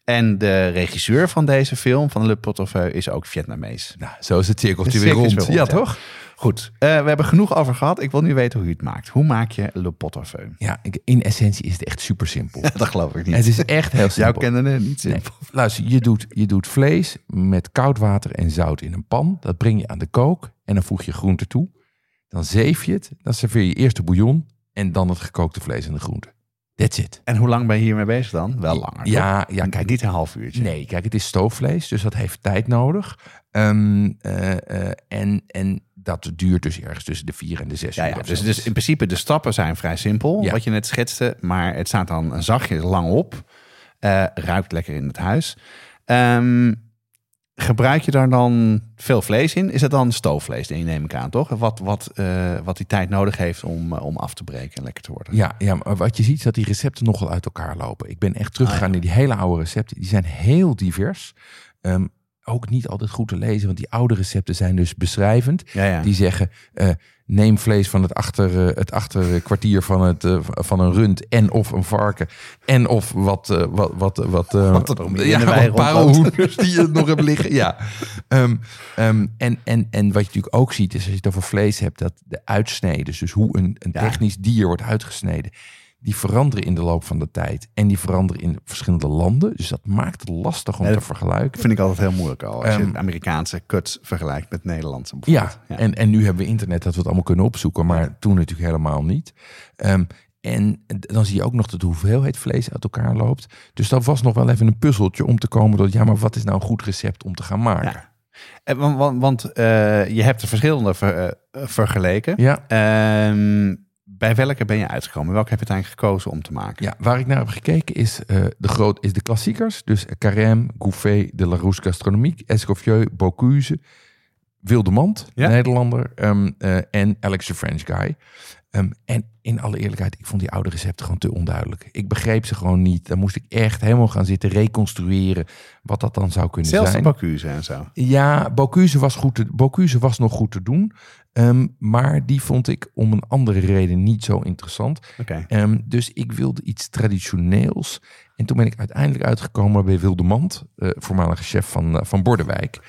A: En de regisseur van deze film, van Le Feu, is ook Vietnamees.
B: Nou, zo is het cirkeltje weer rond.
A: weer rond,
B: ja,
A: ja.
B: toch?
A: Goed, eh, we hebben genoeg over gehad. Ik wil nu weten hoe je het maakt. Hoe maak je Le?
B: Ja, ik- in essentie is het echt super simpel.
A: Dat geloof ik niet.
B: Het is echt heel
A: Jouw
B: simpel.
A: kennende niet
B: Nee,
A: simpel.
B: luister, je doet, je doet vlees met koud water en zout in een pan. Dat breng je aan de kook en dan voeg je groente toe. Dan zeef je het. Dan serveer je eerst de bouillon en dan het gekookte vlees en de groente. That's it.
A: En hoe lang ben je hiermee bezig dan? Wel langer.
B: Ja,
A: toch?
B: ja, kijk.
A: Niet een half uurtje.
B: Nee, kijk, het is stoofvlees, dus dat heeft tijd nodig. Ehm, eh, eh, en, en dat duurt dus ergens tussen de vier en de zes
A: Ja,
B: uur.
A: ja. Dus, dus in principe de stappen zijn vrij simpel,
B: Ja.
A: wat je net schetste. Maar het staat dan zachtjes lang op. Eh, ruikt lekker in het huis. Ehm, gebruik je daar dan veel vlees in? Is het dan stoofvlees, die neem ik aan, toch? Wat, wat, eh, wat die tijd nodig heeft om, eh, om af te breken en lekker te worden.
B: Ja, ja, maar wat je ziet is dat die recepten nogal uit elkaar lopen. Ik ben echt
A: Ah,
B: teruggegaan naar die hele oude recepten. Die zijn heel divers. Ehm, ook niet altijd goed te lezen, want die oude recepten zijn dus beschrijvend.
A: Ja, ja.
B: Die zeggen, eh, neem vlees van het, achter, eh, het achterkwartier van, het, eh, van een rund en of een varken. En of wat, eh, wat, wat, wat,
A: Wat er
B: ja, parelhoenders die je nog hebt liggen. Ja. Ehm, ehm, en, en, en wat je natuurlijk ook ziet, is als je het over vlees hebt, dat de uitsneden, dus hoe een, een technisch dier wordt uitgesneden, die veranderen in de loop van de tijd. En die veranderen in verschillende landen. Dus dat maakt het lastig om
A: Ja,
B: te
A: dat
B: vergelijken.
A: vind ik altijd heel moeilijk al. Als je
B: Ehm,
A: Amerikaanse cuts vergelijkt met Nederlandse.
B: Ja,
A: bijvoorbeeld.
B: En, en nu hebben we internet dat we het allemaal kunnen opzoeken, maar toen natuurlijk helemaal niet. Ehm, en dan zie je ook nog dat de hoeveelheid vlees uit elkaar loopt. Dus dat was nog wel even een puzzeltje om te komen tot, ja, maar wat is nou een goed recept om te gaan maken?
A: Ja. En Want, want, want eh, je hebt de verschillende ver- eh, vergeleken.
B: Ja,
A: Ehm, bij welke ben je uitgekomen? Welke heb je uiteindelijk gekozen om te maken?
B: ja, waar ik naar heb gekeken is, eh, de, groot, is de klassiekers. Dus Carême, Gouffé, de Larousse Gastronomique, Escoffieu, Bocuse, Wildemand,
A: Ja.
B: Nederlander ehm, eh, en Alex the French Guy. Ehm, en in alle eerlijkheid, ik vond die oude recepten gewoon te onduidelijk. Ik begreep ze gewoon niet. Dan moest ik echt helemaal gaan zitten reconstrueren wat dat dan zou kunnen
A: Zelfs
B: zijn.
A: Bocuse en zo.
B: Ja, Bocuse was, goed te, Bocuse was nog goed te doen. Ehm, maar die vond ik om een andere reden niet zo interessant. Ehm, dus ik wilde iets traditioneels. En toen ben ik uiteindelijk uitgekomen bij Wildemand, eh voormalige chef van, eh, van Bordewijk.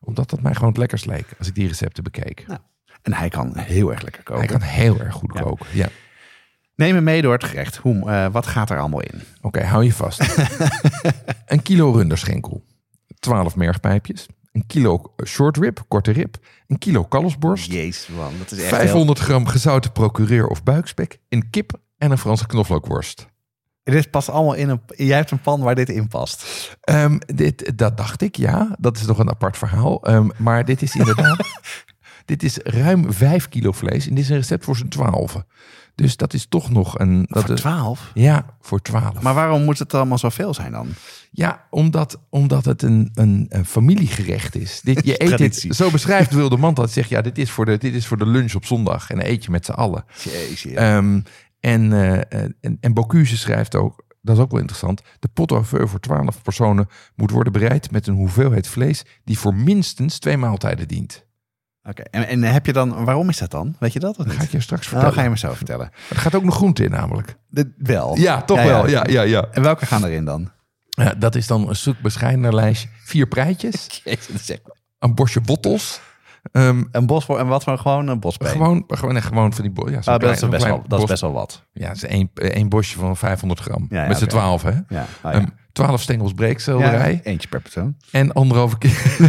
B: Omdat dat mij gewoon het lekkers leek als ik die recepten bekeek.
A: En hij kan heel erg lekker koken.
B: Hij kan heel erg goed
A: Ja.
B: koken. Ja.
A: Neem me mee door het gerecht. Hoe, eh, wat gaat er allemaal in?
B: Oké, hou je vast. een kilo runderschenkel. 12 mergpijpjes. Een kilo short rib, korte rib. Een kilo kalfsborst.
A: Jezus man, dat is echt
B: 500 gram gezouten procureur of buikspek. Een kip en een Franse knoflookworst.
A: Dit past allemaal in een... Jij hebt een pan waar dit in past.
B: Ehm, dit, dat dacht ik, ja. Dat is nog een apart verhaal. Ehm, maar dit is inderdaad... Dit is ruim 5 kilo vlees en dit is een recept voor z'n 12. Dus dat is toch nog een... Dat
A: Voor 12?
B: Ja, voor 12.
A: Maar waarom moet het allemaal zoveel zijn dan?
B: Ja, omdat, omdat het een, een, een familiegerecht is. Dit, je eet dit, zo beschrijft Wilde Man dat. Zegt, ja, dit is, voor de, dit is voor de lunch op zondag. En dan eet je met z'n allen.
A: Jezus.
B: Ehm, en, eh, en, en Bocuse schrijft ook, dat is ook wel interessant. De pot au feu voor 12 personen moet worden bereid met een hoeveelheid vlees die voor minstens twee maaltijden dient.
A: Oké, en, en heb je dan, waarom is dat dan? Weet je dat of
B: Dat
A: niet?
B: ga ik je straks
A: Nou,
B: vertellen.
A: ga je me zo vertellen.
B: Er gaat ook nog groente in namelijk.
A: De, wel.
B: Ja, toch wel. Ja, ja, ja.
A: En welke gaan erin dan?
B: Ja, dat is dan een stuk bescheidener lijstje. Vier
A: Jezus, dat echt-
B: een bosje bottels. Ehm,
A: Een bos en wat voor gewoon een bosbeen?
B: gewoon, gewoon, gewoon van die bo- ja,
A: Ah, dat, is best wel, dat is
B: bos-
A: best wel wat.
B: Ja, het is één, één bosje van 500 gram.
A: Ja, ja,
B: met z'n
A: oké.
B: 12, hè?
A: Ja, oh.
B: Ehm, 12 stengels breekselderij.
A: Eentje per persoon.
B: En anderhalve kilo,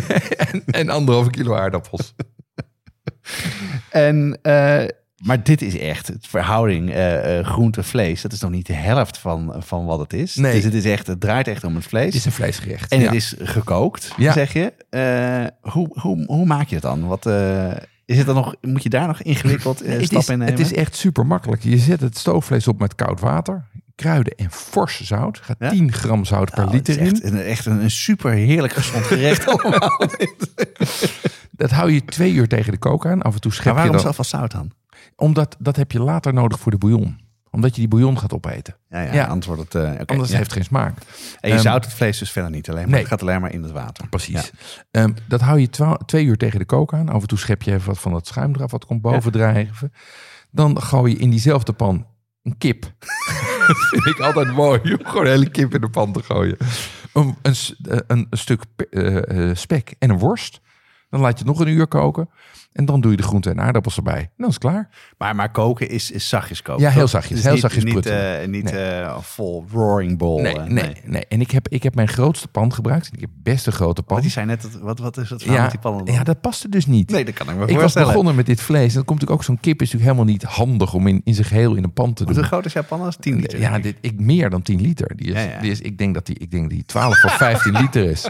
B: en, en anderhalve kilo aardappels.
A: En, eh, maar dit is echt het verhouding eh eh, groente-vlees. Dat is nog niet de helft van, van wat het is.
B: Nee.
A: Dus het, is echt, het draait echt om het vlees.
B: Het is een vleesgerecht.
A: en
B: ja.
A: het is gekookt,
B: Ja.
A: zeg je. Eh, hoe, hoe, hoe maak je het dan? Wat, eh, is het dan nog, moet je daar nog ingewikkeld eh, stappen in nemen?
B: het is echt super makkelijk. Je zet het stoofvlees op met koud water, kruiden en fors zout. Gaat
A: Ja?
B: 10 gram zout per
A: Nou, het
B: liter
A: is
B: in.
A: echt, een, echt een, een super heerlijk gezond gerecht allemaal.
B: Dat hou je twee uur tegen de kook aan. Af en toe schep
A: maar
B: je
A: waarom
B: dan.
A: zoveel zout dan?
B: Omdat dat heb je later nodig voor de bouillon. Omdat je die bouillon gaat opeten.
A: Ja, ja, wordt het...
B: Anders
A: ja.
B: heeft het geen smaak.
A: En je
B: Ehm,
A: zout het vlees dus verder niet alleen, maar
B: nee.
A: het gaat alleen maar in het water.
B: Precies. Ehm, dat hou je twee uur tegen de kook aan. Af en toe schep je even wat van dat schuim eraf, wat komt bovendrijven. Dan gooi je in diezelfde pan een kip. dat vind ik altijd mooi. om Gewoon een hele kip in de pan te gooien. Een, een, eh, een, een stuk eh, eh, spek en een worst. Dan laat je het nog een uur koken. En dan doe je de groenten en aardappels erbij. En dan is het klaar.
A: Maar, maar koken is, is zachtjes koken.
B: Ja, heel zachtjes,
A: Dus
B: heel
A: niet,
B: zachtjes
A: Niet,
B: pruttelen.
A: eh, niet
B: Nee.
A: eh, vol roaring bowl.
B: Nee,
A: eh,
B: nee, nee. En ik heb, ik heb mijn grootste pan gebruikt. Ik heb best een grote pan.
A: Want die zei net, dat- wat, wat is verhaal
B: Ja,
A: met die pannen dan?
B: ja, dat paste dus niet.
A: Nee, dat kan ik me
B: Ik was begonnen met dit vlees. En dan komt natuurlijk ook zo'n kip is natuurlijk helemaal niet handig om in, in zijn geheel in een pan te
A: Hoe
B: doen.
A: groot is jouw pan? Dat is 10 liter.
B: Ja, dit, ik meer dan 10 liter. Die is,
A: Ja, ja.
B: Die is, ik denk dat die, ik denk die 12 of 15 liter is.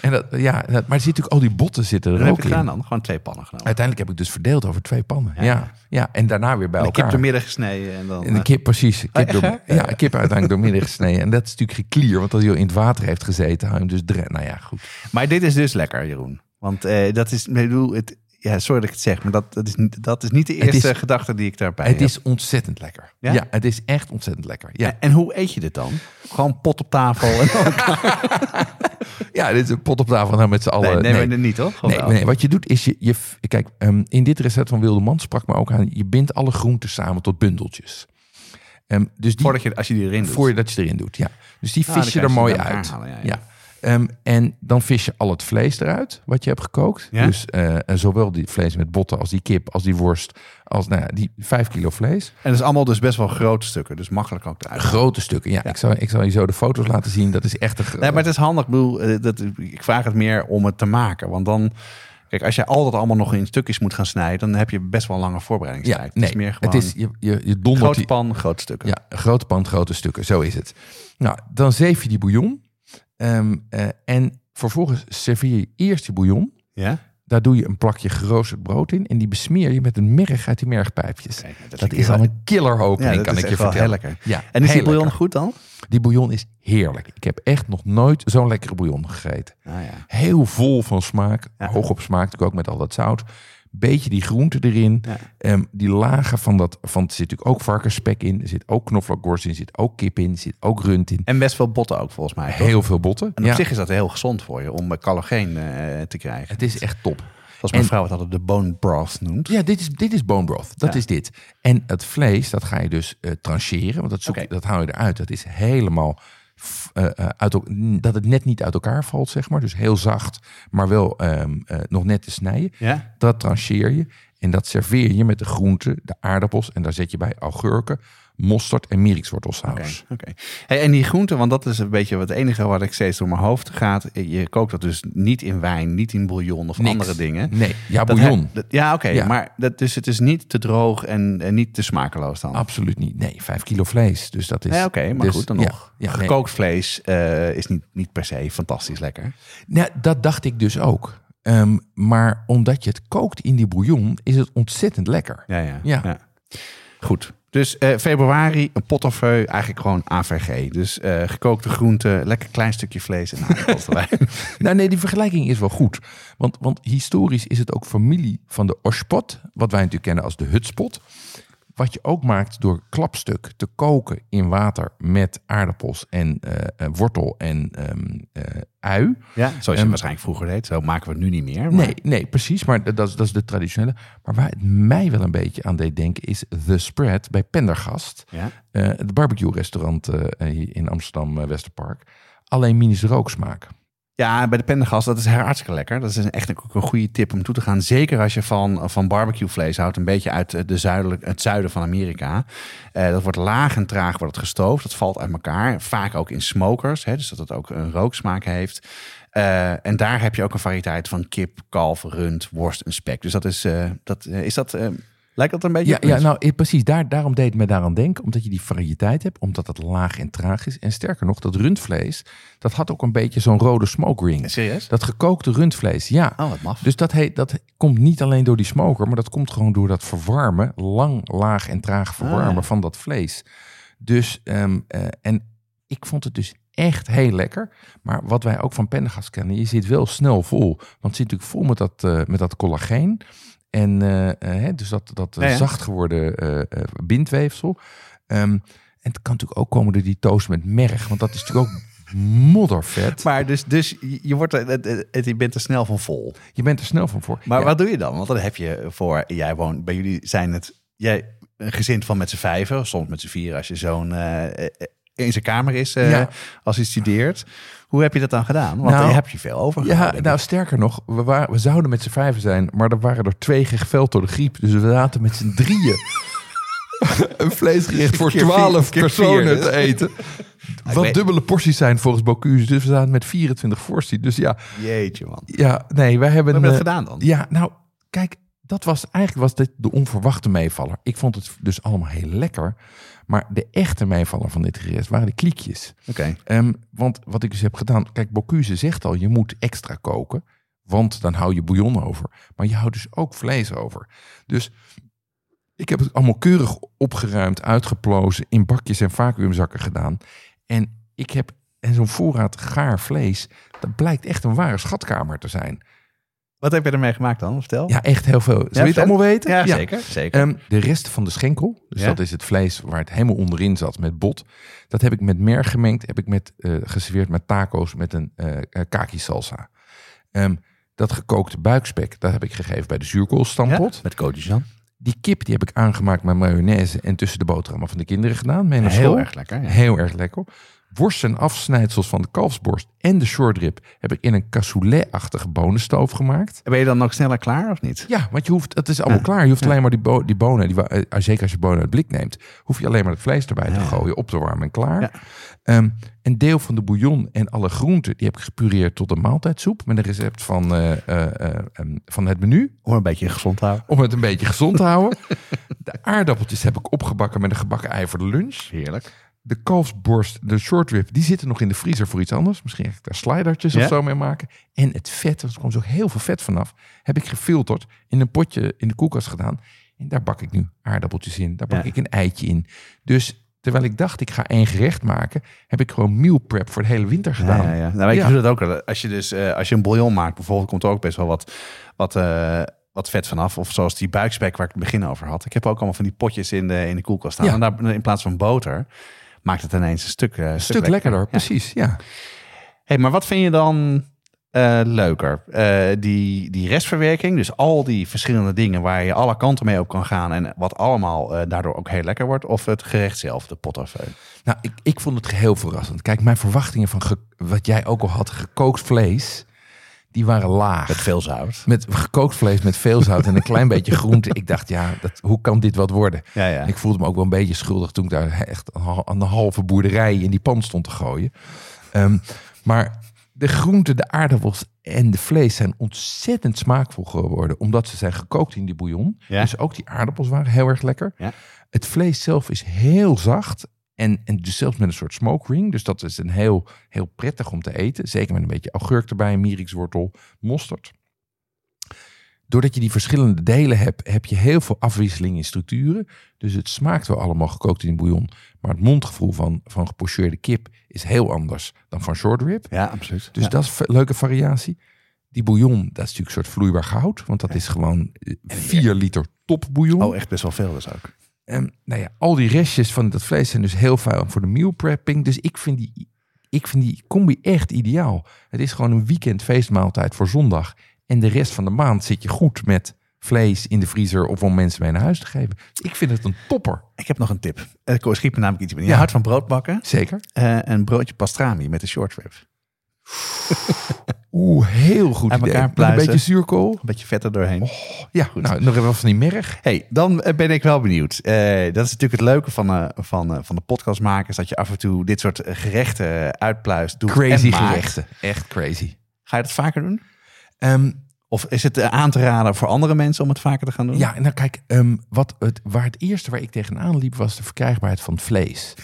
B: En dat, ja, dat, maar er zit natuurlijk al die botten zitten er
A: heb
B: ook
A: je gedaan
B: in.
A: dan? Gewoon twee pannen genomen.
B: Uiteindelijk heb ik dus verdeeld over twee pannen.
A: Ja.
B: Ja, ja, en daarna weer bij
A: En de kip
B: elkaar.
A: door midden gesneden en dan...
B: En de
A: eh,
B: kip, precies. Kip
A: echt,
B: door,
A: hè?
B: ja, kip uiteindelijk door midden gesneden. En dat is natuurlijk geklier, want als hij al in het water heeft gezeten, hou hem dus dre- Nou ja, goed.
A: Maar dit is dus lekker, Jeroen. Want eh, dat is, ik bedoel, het, ja, sorry dat ik het zeg, maar dat, dat, is, niet, dat is niet de
B: Het
A: eerste
B: is-
A: gedachte die ik daarbij
B: Het
A: heb.
B: is ontzettend lekker.
A: Ja?
B: Ja? het is echt ontzettend lekker. Ja,
A: En, en hoe eet je dit dan? Gewoon pot op tafel? En
B: ja dit is een pot op tafel nou met z'n allen.
A: nee, nee, maar niet toch?
B: Nee, nee, wat je doet is je, je kijk, ehm, in dit recept van Wilde Man sprak me ook aan, je bindt alle groenten samen tot bundeltjes. Ehm, dus die,
A: Voordat je, als je die erin doet.
B: voordat je erin doet, ja. Dus die
A: Ah,
B: vis je er mooi uit.
A: halen, ja, ja.
B: ja. Ehm, en dan vis je al het vlees eruit, wat je hebt gekookt.
A: Ja?
B: Dus eh, zowel die vlees met botten als die kip, als die worst, als nou ja, die vijf kilo vlees.
A: En dat is allemaal dus best wel grote stukken, dus makkelijk ook eruit.
B: Grote stukken, ja. Ik, zal, ik zal je zo de foto's laten zien. Dat is echt een
A: Nee, maar het is handig. Ik, bedoel, eh, dat, ik vraag het meer om het te maken. Want dan, kijk, als je altijd allemaal nog in stukjes moet gaan snijden, dan heb je best wel lange voorbereidingstijd.
B: Ja,
A: het
B: nee,
A: is meer gewoon
B: het is, je, je, je dondert
A: grote
B: die,
A: pan, grote stukken.
B: Ja, grote pan, grote stukken. Zo is het. Nou, dan zeef je die bouillon. Ehm, eh, en vervolgens serveer je eerst die bouillon.
A: Ja?
B: Daar doe je een plakje geroosterd brood in. En die besmeer je met een merg uit die mergpijpjes.
A: Dat
B: is al een killer opening,
A: Ja,
B: kan ik je vertellen.
A: lekker.
B: Ja,
A: En is die bouillon
B: lekker.
A: goed dan?
B: Die bouillon is heerlijk. Ik heb echt nog nooit zo'n lekkere bouillon gegeten.
A: Ah, ja.
B: Heel vol van smaak. Hoog op smaak, natuurlijk ook met al dat zout. Beetje die groente erin.
A: Ja.
B: Ehm, die lagen van dat, van er zit natuurlijk ook varkensspek in. Er zit ook knoflookworst in. Er zit ook kip in. Er zit ook rund in.
A: En best veel botten ook volgens mij. toch?
B: Heel veel botten.
A: En op
B: Ja,
A: zich is dat heel gezond voor je om eh, collageen eh, te krijgen.
B: het is echt top.
A: Zoals mijn
B: en-
A: vrouw het altijd de bone broth noemt.
B: Ja, dit is, dit is bone broth. Dat
A: Ja.
B: is dit. En het vlees, dat ga je dus eh trancheren. Want dat, zoek, dat haal je eruit. Dat is helemaal... eh, eh, uit, dat het net niet uit elkaar valt, zeg maar. Dus heel zacht, maar wel ehm, eh, nog net te snijden.
A: Ja?
B: Dat trancheer je en dat serveer je met de groenten, de aardappels. En daar zet je bij augurken, mosterd en
A: Oké,
B: mierikswortelsaus.
A: oké. Hey, en die groenten, want dat is een beetje het enige wat ik steeds door mijn hoofd gaat. Je kookt dat dus niet in wijn, niet in bouillon of
B: Niks.
A: andere dingen.
B: Nee, ja,
A: Dat
B: bouillon.
A: dat- ja, oké.
B: Ja.
A: Maar dat, dus het is niet te droog en, en niet te smakeloos dan.
B: Absoluut niet. Nee, vijf kilo vlees. Dus dat is...
A: Ja, oké, maar
B: dus-
A: goed, dan
B: ja,
A: nog.
B: Ja, nee.
A: Gekookt vlees eh, is niet, niet per se fantastisch lekker.
B: Nou, dat dacht ik dus ook. Ehm, maar omdat je het kookt in die bouillon, is het ontzettend lekker.
A: Ja, ja.
B: Ja.
A: Goed. Dus eh, februari, een pottenfeu, eigenlijk gewoon AVG. Dus eh, gekookte groenten, lekker klein stukje vlees en aardappels erbij.
B: Nou nee, die vergelijking is wel goed. Want, want historisch is het ook familie van de oshpot, wat wij natuurlijk kennen als de hutspot. Wat je ook maakt door klapstuk te koken in water met aardappels en eh, eh, wortel en ehm, eh, ui.
A: Ja, zoals je
B: Ehm,
A: waarschijnlijk vroeger deed. Zo maken we het nu niet meer. Maar...
B: Nee, nee, precies. Maar dat is, dat is de traditionele. Maar waar het mij wel een beetje aan deed denken is The Spread bij Pendergast.
A: Ja?
B: Het barbecue restaurant hier in Amsterdam Westerpark. Alleen minis rooksmaak.
A: Ja, bij de Pendergast, dat is hartstikke lekker. Dat is echt een goede tip om toe te gaan. Zeker als je van, van barbecuevlees houdt. Een beetje uit eh, de zuidelijk, het zuiden van Amerika. Eh, dat wordt laag en traag wordt het gestoofd. Dat valt uit elkaar. Vaak ook in smokers. Hè, dus dat het ook een rooksmaak heeft. Eh, en daar heb je ook een variëteit van kip, kalf, rund, worst en spek. Dus dat is... dat, is dat... lijkt dat een beetje...
B: Ja, nou eh, precies. Daar, daarom deed het me daaraan denken. Omdat je die variëteit hebt. Omdat het laag en traag is. En sterker nog, dat rundvlees. Dat had ook een beetje zo'n rode smoke ring.
A: Serieus?
B: Dat gekookte rundvlees, ja.
A: Oh, wat maf.
B: Dus dat, heet, dat komt niet alleen door die smoker, maar dat komt gewoon door dat verwarmen, lang, laag en traag verwarmen
A: Ah, ja.
B: van dat vlees. Dus, ehm, eh, en ik vond het dus echt heel lekker. Maar wat wij ook van Pendergast kennen, je zit wel snel vol. Want het zit natuurlijk vol met dat, eh, met dat collageen. En eh, eh, dus dat, dat eh,
A: Ja, ja.
B: zacht geworden bindweefsel. Ehm, en het kan natuurlijk ook komen door die toast met merg. Want dat is natuurlijk ook moddervet.
A: Maar dus, dus je, wordt er, je bent er snel van vol.
B: Je bent er snel van voor.
A: Maar
B: Ja.
A: wat doe je dan? Want dan heb je voor, jij woont, bij jullie zijn het, jij een gezin van met z'n vijven, soms met z'n vier als je eh, in zijn kamer is eh,
B: Ja.
A: als hij studeert. Hoe heb je dat dan gedaan? Want
B: Nou,
A: je hebt je veel over.
B: Ja, nou sterker nog, we, waren, we zouden met z'n vijven zijn, maar er waren er twee geveld door de griep. Dus we zaten met z'n drieën een vleesgerecht voor twaalf personen
A: vier,
B: te eten.
A: weet-
B: Wat dubbele porties zijn volgens Bocuse. Dus we zaten met 24 porties. Dus ja,
A: Jeetje man.
B: ja nee, wij hebben...
A: Heb je dat
B: eh,
A: gedaan dan?
B: Ja, nou, kijk, dat was eigenlijk was dit de onverwachte meevaller. Ik vond het dus allemaal heel lekker. Maar de echte meevaller van dit gerecht waren de kliekjes.
A: Oké.
B: Ehm, want wat ik dus heb gedaan, kijk, Bocuse zegt al, je moet extra koken, want dan hou je bouillon over. Maar je houdt dus ook vlees over. Dus ik heb het allemaal keurig opgeruimd, uitgeplozen, in bakjes en vacuümzakken gedaan. En ik heb en zo'n voorraad gaar vlees, dat blijkt echt een ware schatkamer te zijn.
A: Wat heb je ermee gemaakt dan? Vertel.
B: Ja, echt heel veel. Wil je het allemaal weten?
A: Ja, zeker. zeker.
B: Ehm, de rest van de schenkel, dus
A: Ja?
B: dat is het vlees waar het helemaal onderin zat met bot. Dat heb ik met merg gemengd, heb ik met, eh, geserveerd met taco's met een eh, kaki salsa. Ehm, dat gekookte buikspek, dat heb ik gegeven bij de zuurkoolstampot.
A: Met Jan.
B: Die kip die heb ik aangemaakt met mayonaise en tussen de boterhammen van de kinderen gedaan. Mee naar
A: Heel
B: school.
A: erg lekker.
B: Heel erg lekker. Worst en afsnijdsels van de kalfsborst en de short rib heb ik in een cassoulet-achtige bonenstoof gemaakt.
A: Ben je dan ook sneller klaar of niet?
B: Ja, want je hoeft, het is allemaal
A: Ja.
B: klaar. Je hoeft alleen maar die, bo die bonen, die, eh, zeker als je bonen uit blik neemt, hoef je alleen maar het vlees erbij te gooien, op te warmen en klaar.
A: Ja.
B: Ehm, een deel van de bouillon en alle groenten, die heb ik gepureerd tot een maaltijdsoep met een recept van, eh, eh, eh, em, van het menu.
A: Om een beetje gezond te houden.
B: Om het een beetje gezond te houden. De aardappeltjes heb ik opgebakken met een gebakken ei voor de lunch.
A: Heerlijk.
B: De kalfsborst, de short rib, die zitten nog in de vriezer voor iets anders. Misschien ga ik daar slidertjes
A: Ja.
B: of zo mee maken. En het vet, er komt zo heel veel vet vanaf, heb ik gefilterd in een potje in de koelkast gedaan. En daar bak ik nu aardappeltjes in. Daar bak
A: Ja.
B: ik een eitje in. Dus terwijl ik dacht, ik ga één gerecht maken, heb ik gewoon meal prep voor de hele winter gedaan.
A: Ja, ja. Nou,
B: Ja.
A: hoe dat ook. Als je dus eh, als je een bouillon maakt, bijvoorbeeld, komt er ook best wel wat, wat, eh, wat vet vanaf. Of zoals die buikspek waar ik het begin over had. Ik heb ook allemaal van die potjes in de, in de koelkast staan. En daar, in plaats van boter maakt het ineens een stuk, eh,
B: stuk lekkerder, precies. Ja.
A: Hey, maar wat vind je dan eh, leuker? Eh, die, die restverwerking, dus al die verschillende dingen waar je alle kanten mee op kan gaan en wat allemaal daardoor ook heel lekker wordt, of het gerecht zelf, de pot of?
B: Nou, ik, ik vond het geheel verrassend. Kijk, mijn verwachtingen van wat jij ook al had, gekookt vlees, die waren laag.
A: Met veel zout.
B: Met gekookt vlees met veel zout en een klein beetje groente. Ik dacht, ja, dat, hoe kan dit wat worden?
A: Ja, ja.
B: Ik voelde me ook wel een beetje schuldig toen ik daar echt een hal- een halve boerderij in die pan stond te gooien. Ehm, maar de groenten, de aardappels en de vlees zijn ontzettend smaakvol geworden. Omdat ze zijn gekookt in die bouillon.
A: Ja.
B: Dus ook die aardappels waren heel erg lekker.
A: Ja.
B: Het vlees zelf is heel zacht. En, en dus zelfs met een soort smoke ring. Dus dat is een heel, heel prettig om te eten. Zeker met een beetje augurk erbij, mierikswortel, mosterd. doordat je die verschillende delen hebt, heb je heel veel afwisseling in structuren. Dus het smaakt wel allemaal gekookt in bouillon. Maar het mondgevoel van, van gepocheerde kip is heel anders dan van short rib.
A: Ja, absoluut.
B: Dus
A: Ja.
B: dat is een leuke variatie. Die bouillon, dat is natuurlijk een soort vloeibaar goud. Want dat is gewoon 4 liter topbouillon.
A: Oh, echt best wel veel dus ook.
B: En nou ja, al die restjes van dat vlees zijn dus heel fijn voor de meal prepping. Dus ik vind die, ik vind die combi echt ideaal. Het is gewoon een weekend feestmaaltijd voor zondag. En de rest van de maand zit je goed met vlees in de vriezer of om mensen mee naar huis te geven. Dus ik vind het een topper.
A: Ik heb nog een tip. Ik schiet me namelijk iets binnen. Je
B: Ja.
A: houdt van broodbakken.
B: Zeker.
A: Eh, een broodje pastrami met een short rib.
B: Oeh, heel goed
A: Uit
B: idee.
A: elkaar
B: een
A: pluizen.
B: beetje zuurkool.
A: Een beetje vet er doorheen.
B: Ja, nou, nog even van die merg.
A: Hey, dan eh, ben ik wel benieuwd. Eh, dat is natuurlijk het leuke van, eh, van, eh, van de podcastmakers. Dat je af en toe dit soort eh, gerechten uitpluist. Doet
B: Crazy
A: en maakt.
B: gerechten. Echt crazy.
A: Ga je dat vaker doen?
B: Ehm,
A: Of is het eh, aan te raden voor andere mensen om het vaker te gaan doen?
B: Ja, nou kijk, ehm, wat het, waar het eerste waar ik tegenaan liep was de verkrijgbaarheid van het vlees.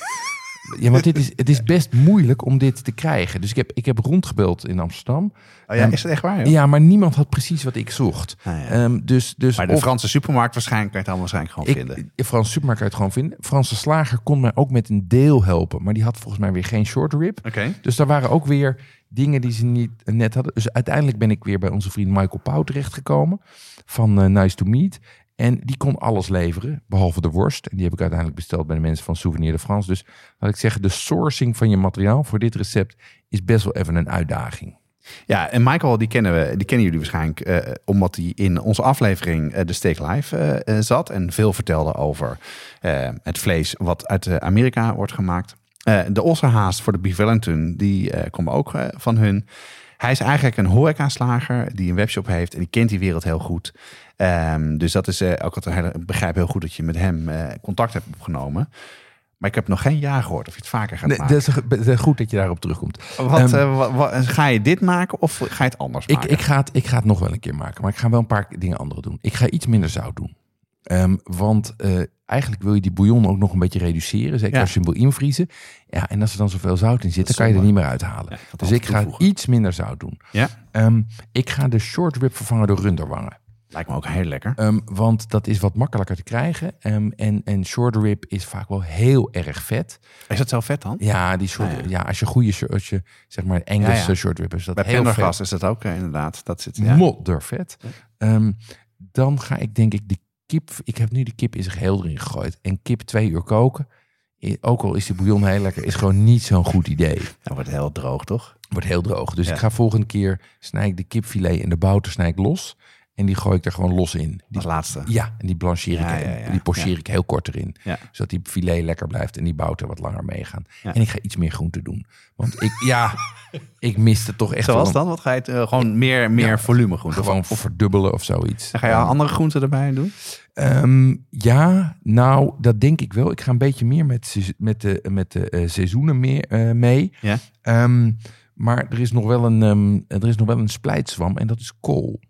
B: Ja, want dit is, het is best moeilijk om dit te krijgen. Dus ik heb, ik heb rondgebeld in Amsterdam.
A: Oh ja,
B: Ehm,
A: is dat echt waar? joh?
B: Ja, maar niemand had precies wat ik zocht.
A: Ah, ja.
B: Ehm, dus, dus
A: Bij de
B: of-
A: Franse supermarkt waarschijnlijk kan je het allemaal waarschijnlijk gewoon
B: ik,
A: vinden.
B: in Franse supermarkt kan je het gewoon vinden. Franse slager kon mij ook met een deel helpen. Maar die had volgens mij weer geen short rib.
A: Oké.
B: Dus daar waren ook weer dingen die ze niet net hadden. Dus uiteindelijk ben ik weer bij onze vriend Michael Pauw terechtgekomen. Van eh, Nice to Meet. En die kon alles leveren, behalve de worst. En die heb ik uiteindelijk besteld bij de mensen van Souvenir de France. Dus laat ik zeggen, de sourcing van je materiaal voor dit recept is best wel even een uitdaging.
A: Ja, en Michael, die kennen, we, die kennen jullie waarschijnlijk eh, omdat hij in onze aflevering eh, de Steak Live eh, zat en veel vertelde over het vlees wat uit Amerika wordt gemaakt. De ossenhaast voor de Beef die komt ook van hun. Hij is eigenlijk een horeca-slager die een webshop heeft en die kent die wereld heel goed. Ehm, dus dat is eh, ook wat ik begrijp heel goed dat je met hem eh, contact hebt opgenomen. Maar ik heb nog geen ja gehoord of je het vaker gaat
B: Nee,
A: maken.
B: dat is dat is goed dat je daarop terugkomt.
A: Wat,
B: Ehm,
A: eh, ga je dit maken of ga je het anders
B: Ik,
A: maken?
B: ik, ga het, ik ga het nog wel een keer maken, maar ik ga wel een paar dingen andere doen. Ik ga iets minder zout doen. Ehm, want eh, eigenlijk wil je die bouillon ook nog een beetje reduceren. Zeker
A: Ja.
B: als je hem wil invriezen. Ja, en als er dan zoveel zout in zit, dan kan je er niet meer uithalen.
A: Ja,
B: dus ik ga
A: toevoegen.
B: iets minder zout doen.
A: Ja,
B: Ehm, ik ga de short rib vervangen door runderwangen.
A: lijkt me ook heel lekker.
B: Ehm, want dat is wat makkelijker te krijgen. En, en short rib is vaak wel heel erg vet.
A: Is dat zo vet dan?
B: Ja, die
A: Ah, ja.
B: ja. als je goede, als je zeg maar Engelse
A: Ja, ja.
B: short rib is dat
A: Bij
B: heel vet.
A: Is dat ook eh, inderdaad. Dat zit, ja.
B: moddervet. Dan ga ik denk ik de kip... Ik heb nu de kip in zijn geheel erin gegooid. En kip twee uur koken, ook al is die bouillon heel lekker, is gewoon niet zo'n goed idee.
A: Dat wordt heel droog, toch?
B: Wordt heel droog. Dus
A: Ja.
B: ik ga volgende keer snij ik de kipfilet en de boter snij ik los. En die gooi ik er gewoon los in. Die,
A: Als laatste.
B: ja, en die blancheer ik,
A: Ja, ja, ja.
B: die pocheer ik heel kort erin. Zodat die filet lekker blijft en die boter wat langer meegaan. En ik ga iets meer groente doen. Want ik, ja, ik miste toch echt
A: Zoals dan? Wat ga je het, eh, gewoon meer, meer volume groente?
B: Gewoon verdubbelen of zoiets.
A: En ga je andere groenten erbij doen?
B: Ehm, ja, nou, dat denk ik wel. Ik ga een beetje meer met, met de, met de eh, seizoenen meer, eh, mee.
A: Ja.
B: Ehm, maar er is, nog wel een, ehm, er is nog wel een splijtswam en dat is kool.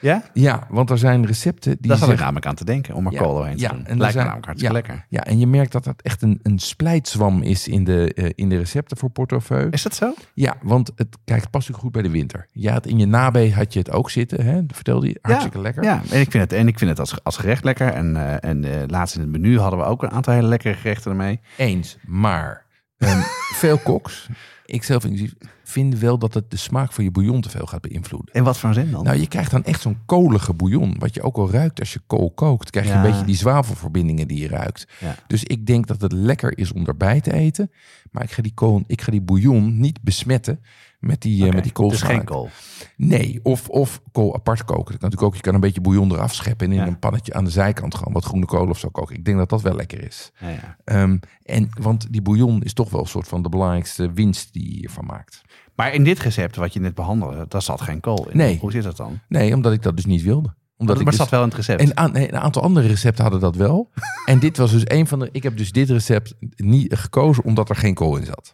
A: Ja?
B: Ja, want er zijn recepten die
A: Daar zat ik
B: zeggen...
A: namelijk aan te denken, om er
B: Ja,
A: te
B: ja,
A: doen.
B: en
A: Lijkt
B: zijn-
A: namelijk hartstikke
B: ja.
A: lekker.
B: Ja, en je merkt dat dat echt een, een splijtswam is in de, eh, in de recepten voor portefeuille.
A: Is dat zo?
B: Ja, want het, kijk, het past ook goed bij de winter. Ja, het, in je nabij had je het ook zitten, hè? Dat vertelde je. Hartstikke lekker.
A: Ja, en ik vind het, en ik vind het als, als gerecht lekker. En, eh, en eh, laatst in het menu hadden we ook een aantal hele lekkere gerechten ermee.
B: Eens, maar ehm, veel koks, ik zelf inclusief, vind wel dat het de smaak van je bouillon te veel gaat beïnvloeden.
A: In wat voor zin dan?
B: Nou, je krijgt dan echt zo'n kolige bouillon, wat je ook al ruikt als je kool kookt. Krijg je
A: Ja.
B: een beetje die zwavelverbindingen die je ruikt.
A: Ja.
B: Dus ik denk dat het lekker is om erbij te eten, maar ik ga die, kool, ik ga die bouillon niet besmetten met die, eh, met die koolsmaak.
A: Dus geen kool.
B: Nee, of, of kool apart koken. Dat kan natuurlijk ook. Je kan een beetje bouillon eraf scheppen en in
A: Ja.
B: een pannetje aan de zijkant gewoon wat groene kool of zo koken. Ik denk dat dat wel lekker is.
A: Ja, ja.
B: Ehm, en, want die bouillon is toch wel een soort van de belangrijkste winst die je hiervan maakt.
A: Maar in dit recept wat je net behandelde, daar zat geen kool in.
B: Nee.
A: Hoe zit dat dan?
B: Nee, omdat ik dat dus niet wilde. Omdat
A: maar
B: ik
A: het
B: dus,
A: zat wel in het recept.
B: en aan, nee, een aantal andere recepten hadden dat wel. en dit was dus een van de. Ik heb dus dit recept niet gekozen omdat er geen kool in zat.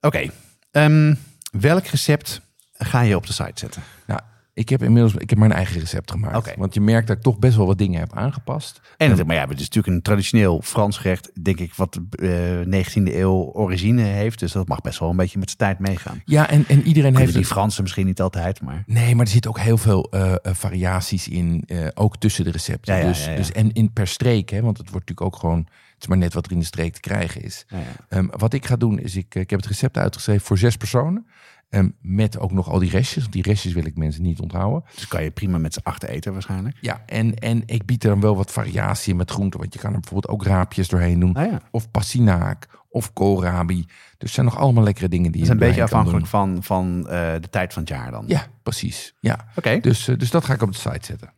A: Oké. Ehm, welk recept ga je op de site zetten?
B: Nou, Ik heb inmiddels ik heb mijn eigen recept gemaakt. Want je merkt dat ik toch best wel wat dingen heb aangepast.
A: En het, maar ja, het is natuurlijk een traditioneel Frans gerecht, denk ik, wat eh 19e eeuw origine heeft. Dus dat mag best wel een beetje met zijn tijd meegaan.
B: Ja, en, en iedereen
A: Heeft
B: heeft
A: die
B: het.
A: Fransen misschien niet altijd, maar...
B: Nee, maar er zitten ook heel veel eh, eh, variaties in, eh, ook tussen de recepten.
A: Ja, ja,
B: dus,
A: ja.
B: Dus, en in per streek, hè, want het wordt natuurlijk ook gewoon, is maar net wat er in de streek te krijgen is.
A: Ja, ja.
B: Ehm, wat ik ga doen is, ik, ik heb het recept uitgeschreven voor zes personen. Ehm, met ook nog al die restjes. Want die restjes wil ik mensen niet onthouden.
A: Dus kan je prima met z'n achter eten waarschijnlijk.
B: Ja, en, en ik bied er dan wel wat variatie in met groenten. Want je kan er bijvoorbeeld ook raapjes doorheen doen.
A: Ah ja.
B: Of passinaak. Of koolrabi. Dus zijn nog allemaal lekkere dingen die
A: Dat is
B: je
A: een beetje
B: doorheen kan
A: afhankelijk van, van eh, de tijd van het jaar dan.
B: Ja, precies. Ja.
A: Oké.
B: Dus, eh, dus dat ga ik op de site zetten.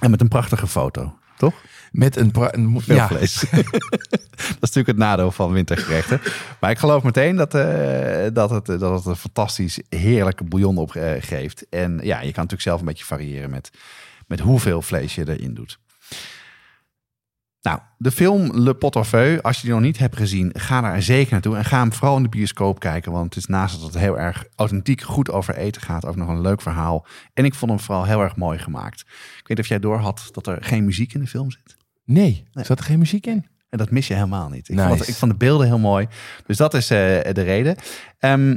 A: En met een prachtige foto, toch?
B: Met een... een
A: Veel
B: ja,
A: vlees. dat is natuurlijk het nadeel van wintergerechten. Maar ik geloof meteen dat, eh, dat, het, dat het een fantastisch heerlijke bouillon opgeeft. En ja, je kan natuurlijk zelf een beetje variëren met, met hoeveel vlees je erin doet. Nou, de film Le Pot au Feu, als je die nog niet hebt gezien, ga daar zeker naartoe. En ga hem vooral in de bioscoop kijken, want het is naast dat het heel erg authentiek goed over eten gaat, ook nog een leuk verhaal. En ik vond hem vooral heel erg mooi gemaakt. Ik weet niet of jij door had dat er geen muziek in de film zit.
B: Nee, zat er geen muziek in?
A: En dat mis je helemaal niet. Ik,
B: Nice.
A: vond, ik vond de beelden heel mooi. Dus dat is eh, de reden. Ehm,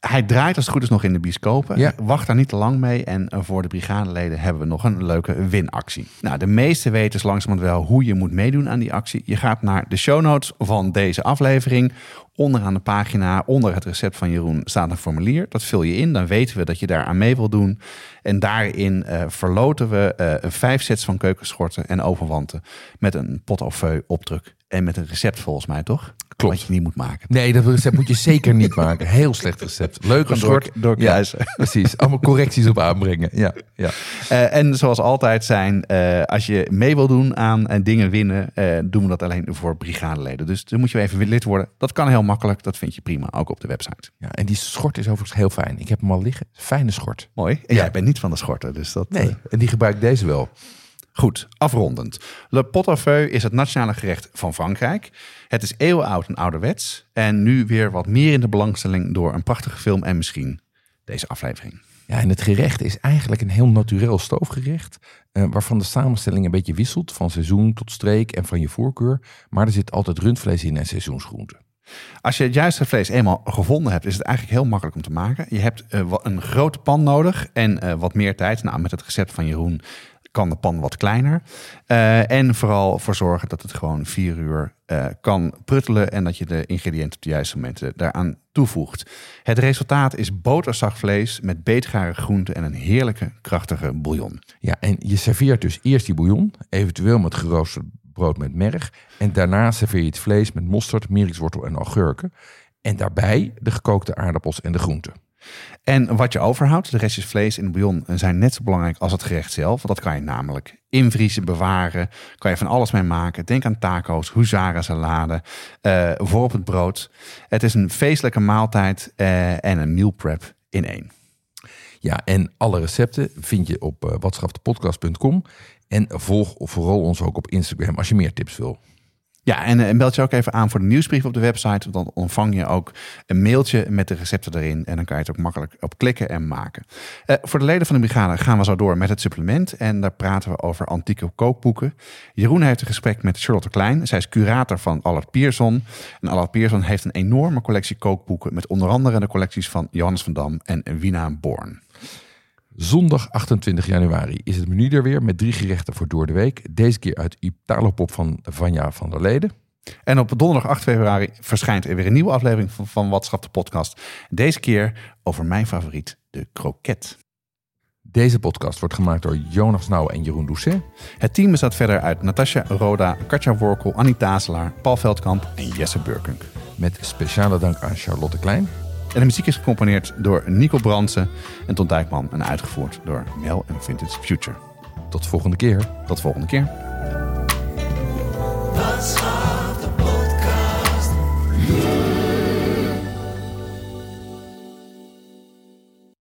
A: hij draait als het goed is nog in de bioscopen.
B: Ja.
A: Wacht daar niet te lang mee. En eh, voor de brigadeleden hebben we nog een leuke winactie. Nou, de meeste weten dus langzamerhand wel hoe je moet meedoen aan die actie. Je gaat naar de show notes van deze aflevering. Onderaan de pagina, onder het recept van Jeroen, staat een formulier. Dat vul je in, dan weten we dat je daar aan mee wil doen. En daarin eh, verloten we eh, vijf sets van keukenschorten en ovenwanten met een pot au feu opdruk. En met een recept volgens mij, toch?
B: Klopt.
A: Wat je niet moet maken.
B: Nee, dat recept moet je zeker niet maken. Heel slecht recept. Leuk
A: door- doorkruisen.
B: Ja, precies. Allemaal correcties op aanbrengen. Ja, ja.
A: Eh, en zoals altijd zijn, eh, als je mee wil doen aan eh, dingen winnen, doen we dat alleen voor brigadeleden. Dus dan moet je even lid worden. Dat kan heel makkelijk. Dat vind je prima, ook op de website.
B: ja. En die schort is overigens heel fijn. Ik heb hem al liggen. Fijne schort.
A: Mooi. En
B: Ja.
A: jij bent niet van de schorten, dus dat...
B: Nee, en die gebruik ik deze wel.
A: Goed, afrondend. Le pot au feu is het nationale gerecht van Frankrijk. Het is eeuwenoud en ouderwets. En nu weer wat meer in de belangstelling door een prachtige film en misschien deze aflevering.
B: Ja, en het gerecht is eigenlijk een heel naturel stoofgerecht. eh, waarvan de samenstelling een beetje wisselt. Van seizoen tot streek en van je voorkeur. Maar er zit altijd rundvlees in en seizoensgroenten.
A: Als je het juiste vlees eenmaal gevonden hebt, is het eigenlijk heel makkelijk om te maken. Je hebt eh, een grote pan nodig en eh, wat meer tijd. Nou, met het recept van Jeroen kan de pan wat kleiner. Eh, en vooral voor zorgen dat het gewoon vier uur eh, kan pruttelen en dat je de ingrediënten op de juiste momenten daaraan toevoegt. Het resultaat is boterzacht vlees met beetgare groenten en een heerlijke, krachtige bouillon.
B: Ja, en je serveert dus eerst die bouillon. Eventueel met geroosterd brood met merg. En daarna serveer je het vlees met mosterd, merikswortel en augurken. En daarbij de gekookte aardappels en de groenten.
A: En wat je overhoudt, de restjes vlees in de bouillon, zijn net zo belangrijk als het gerecht zelf. Want dat kan je namelijk invriezen, bewaren. Kan je van alles mee maken. Denk aan taco's, huzara salade, eh, voor op het brood. Het is een feestelijke maaltijd eh, en een meal prep in één.
B: Ja, en alle recepten vind je op uh. En volg vooral ons ook op Instagram als je meer tips wil.
A: Ja, en, meld je ook even aan voor de nieuwsbrief op de website. Dan ontvang je ook een mailtje met de recepten erin. En dan kan je het ook makkelijk op klikken en maken. Uh, voor de leden van de brigade gaan we zo door met het supplement. En daar praten we over antieke kookboeken. Jeroen heeft een gesprek met Charlotte Klein. Zij is curator van Allard Pierson. En Allard Pierson heeft een enorme collectie kookboeken. Met onder andere de collecties van Johannes van Dam en Wina Born.
B: Zondag 28 januari is het menu er weer met drie gerechten voor door de week. Deze keer uit Italopop van Vanja van der Leden.
A: En op donderdag 8 februari verschijnt er weer een nieuwe aflevering van, van Watschap de podcast. Deze keer over mijn favoriet, de kroket.
B: Deze podcast wordt gemaakt door Jonas Nauw en Jeroen Doucet.
A: Het team bestaat verder uit Natasja Roda, Katja Workel, Annie Tazelaar, Paul Veldkamp en Jesse Burkunk.
B: Met speciale dank aan Charlotte Klein.
A: En de muziek is gecomponeerd door Nico Brandsen en Ton Dijkman en uitgevoerd door Mel en Vintage Future.
B: Tot volgende keer.
A: Tot volgende keer.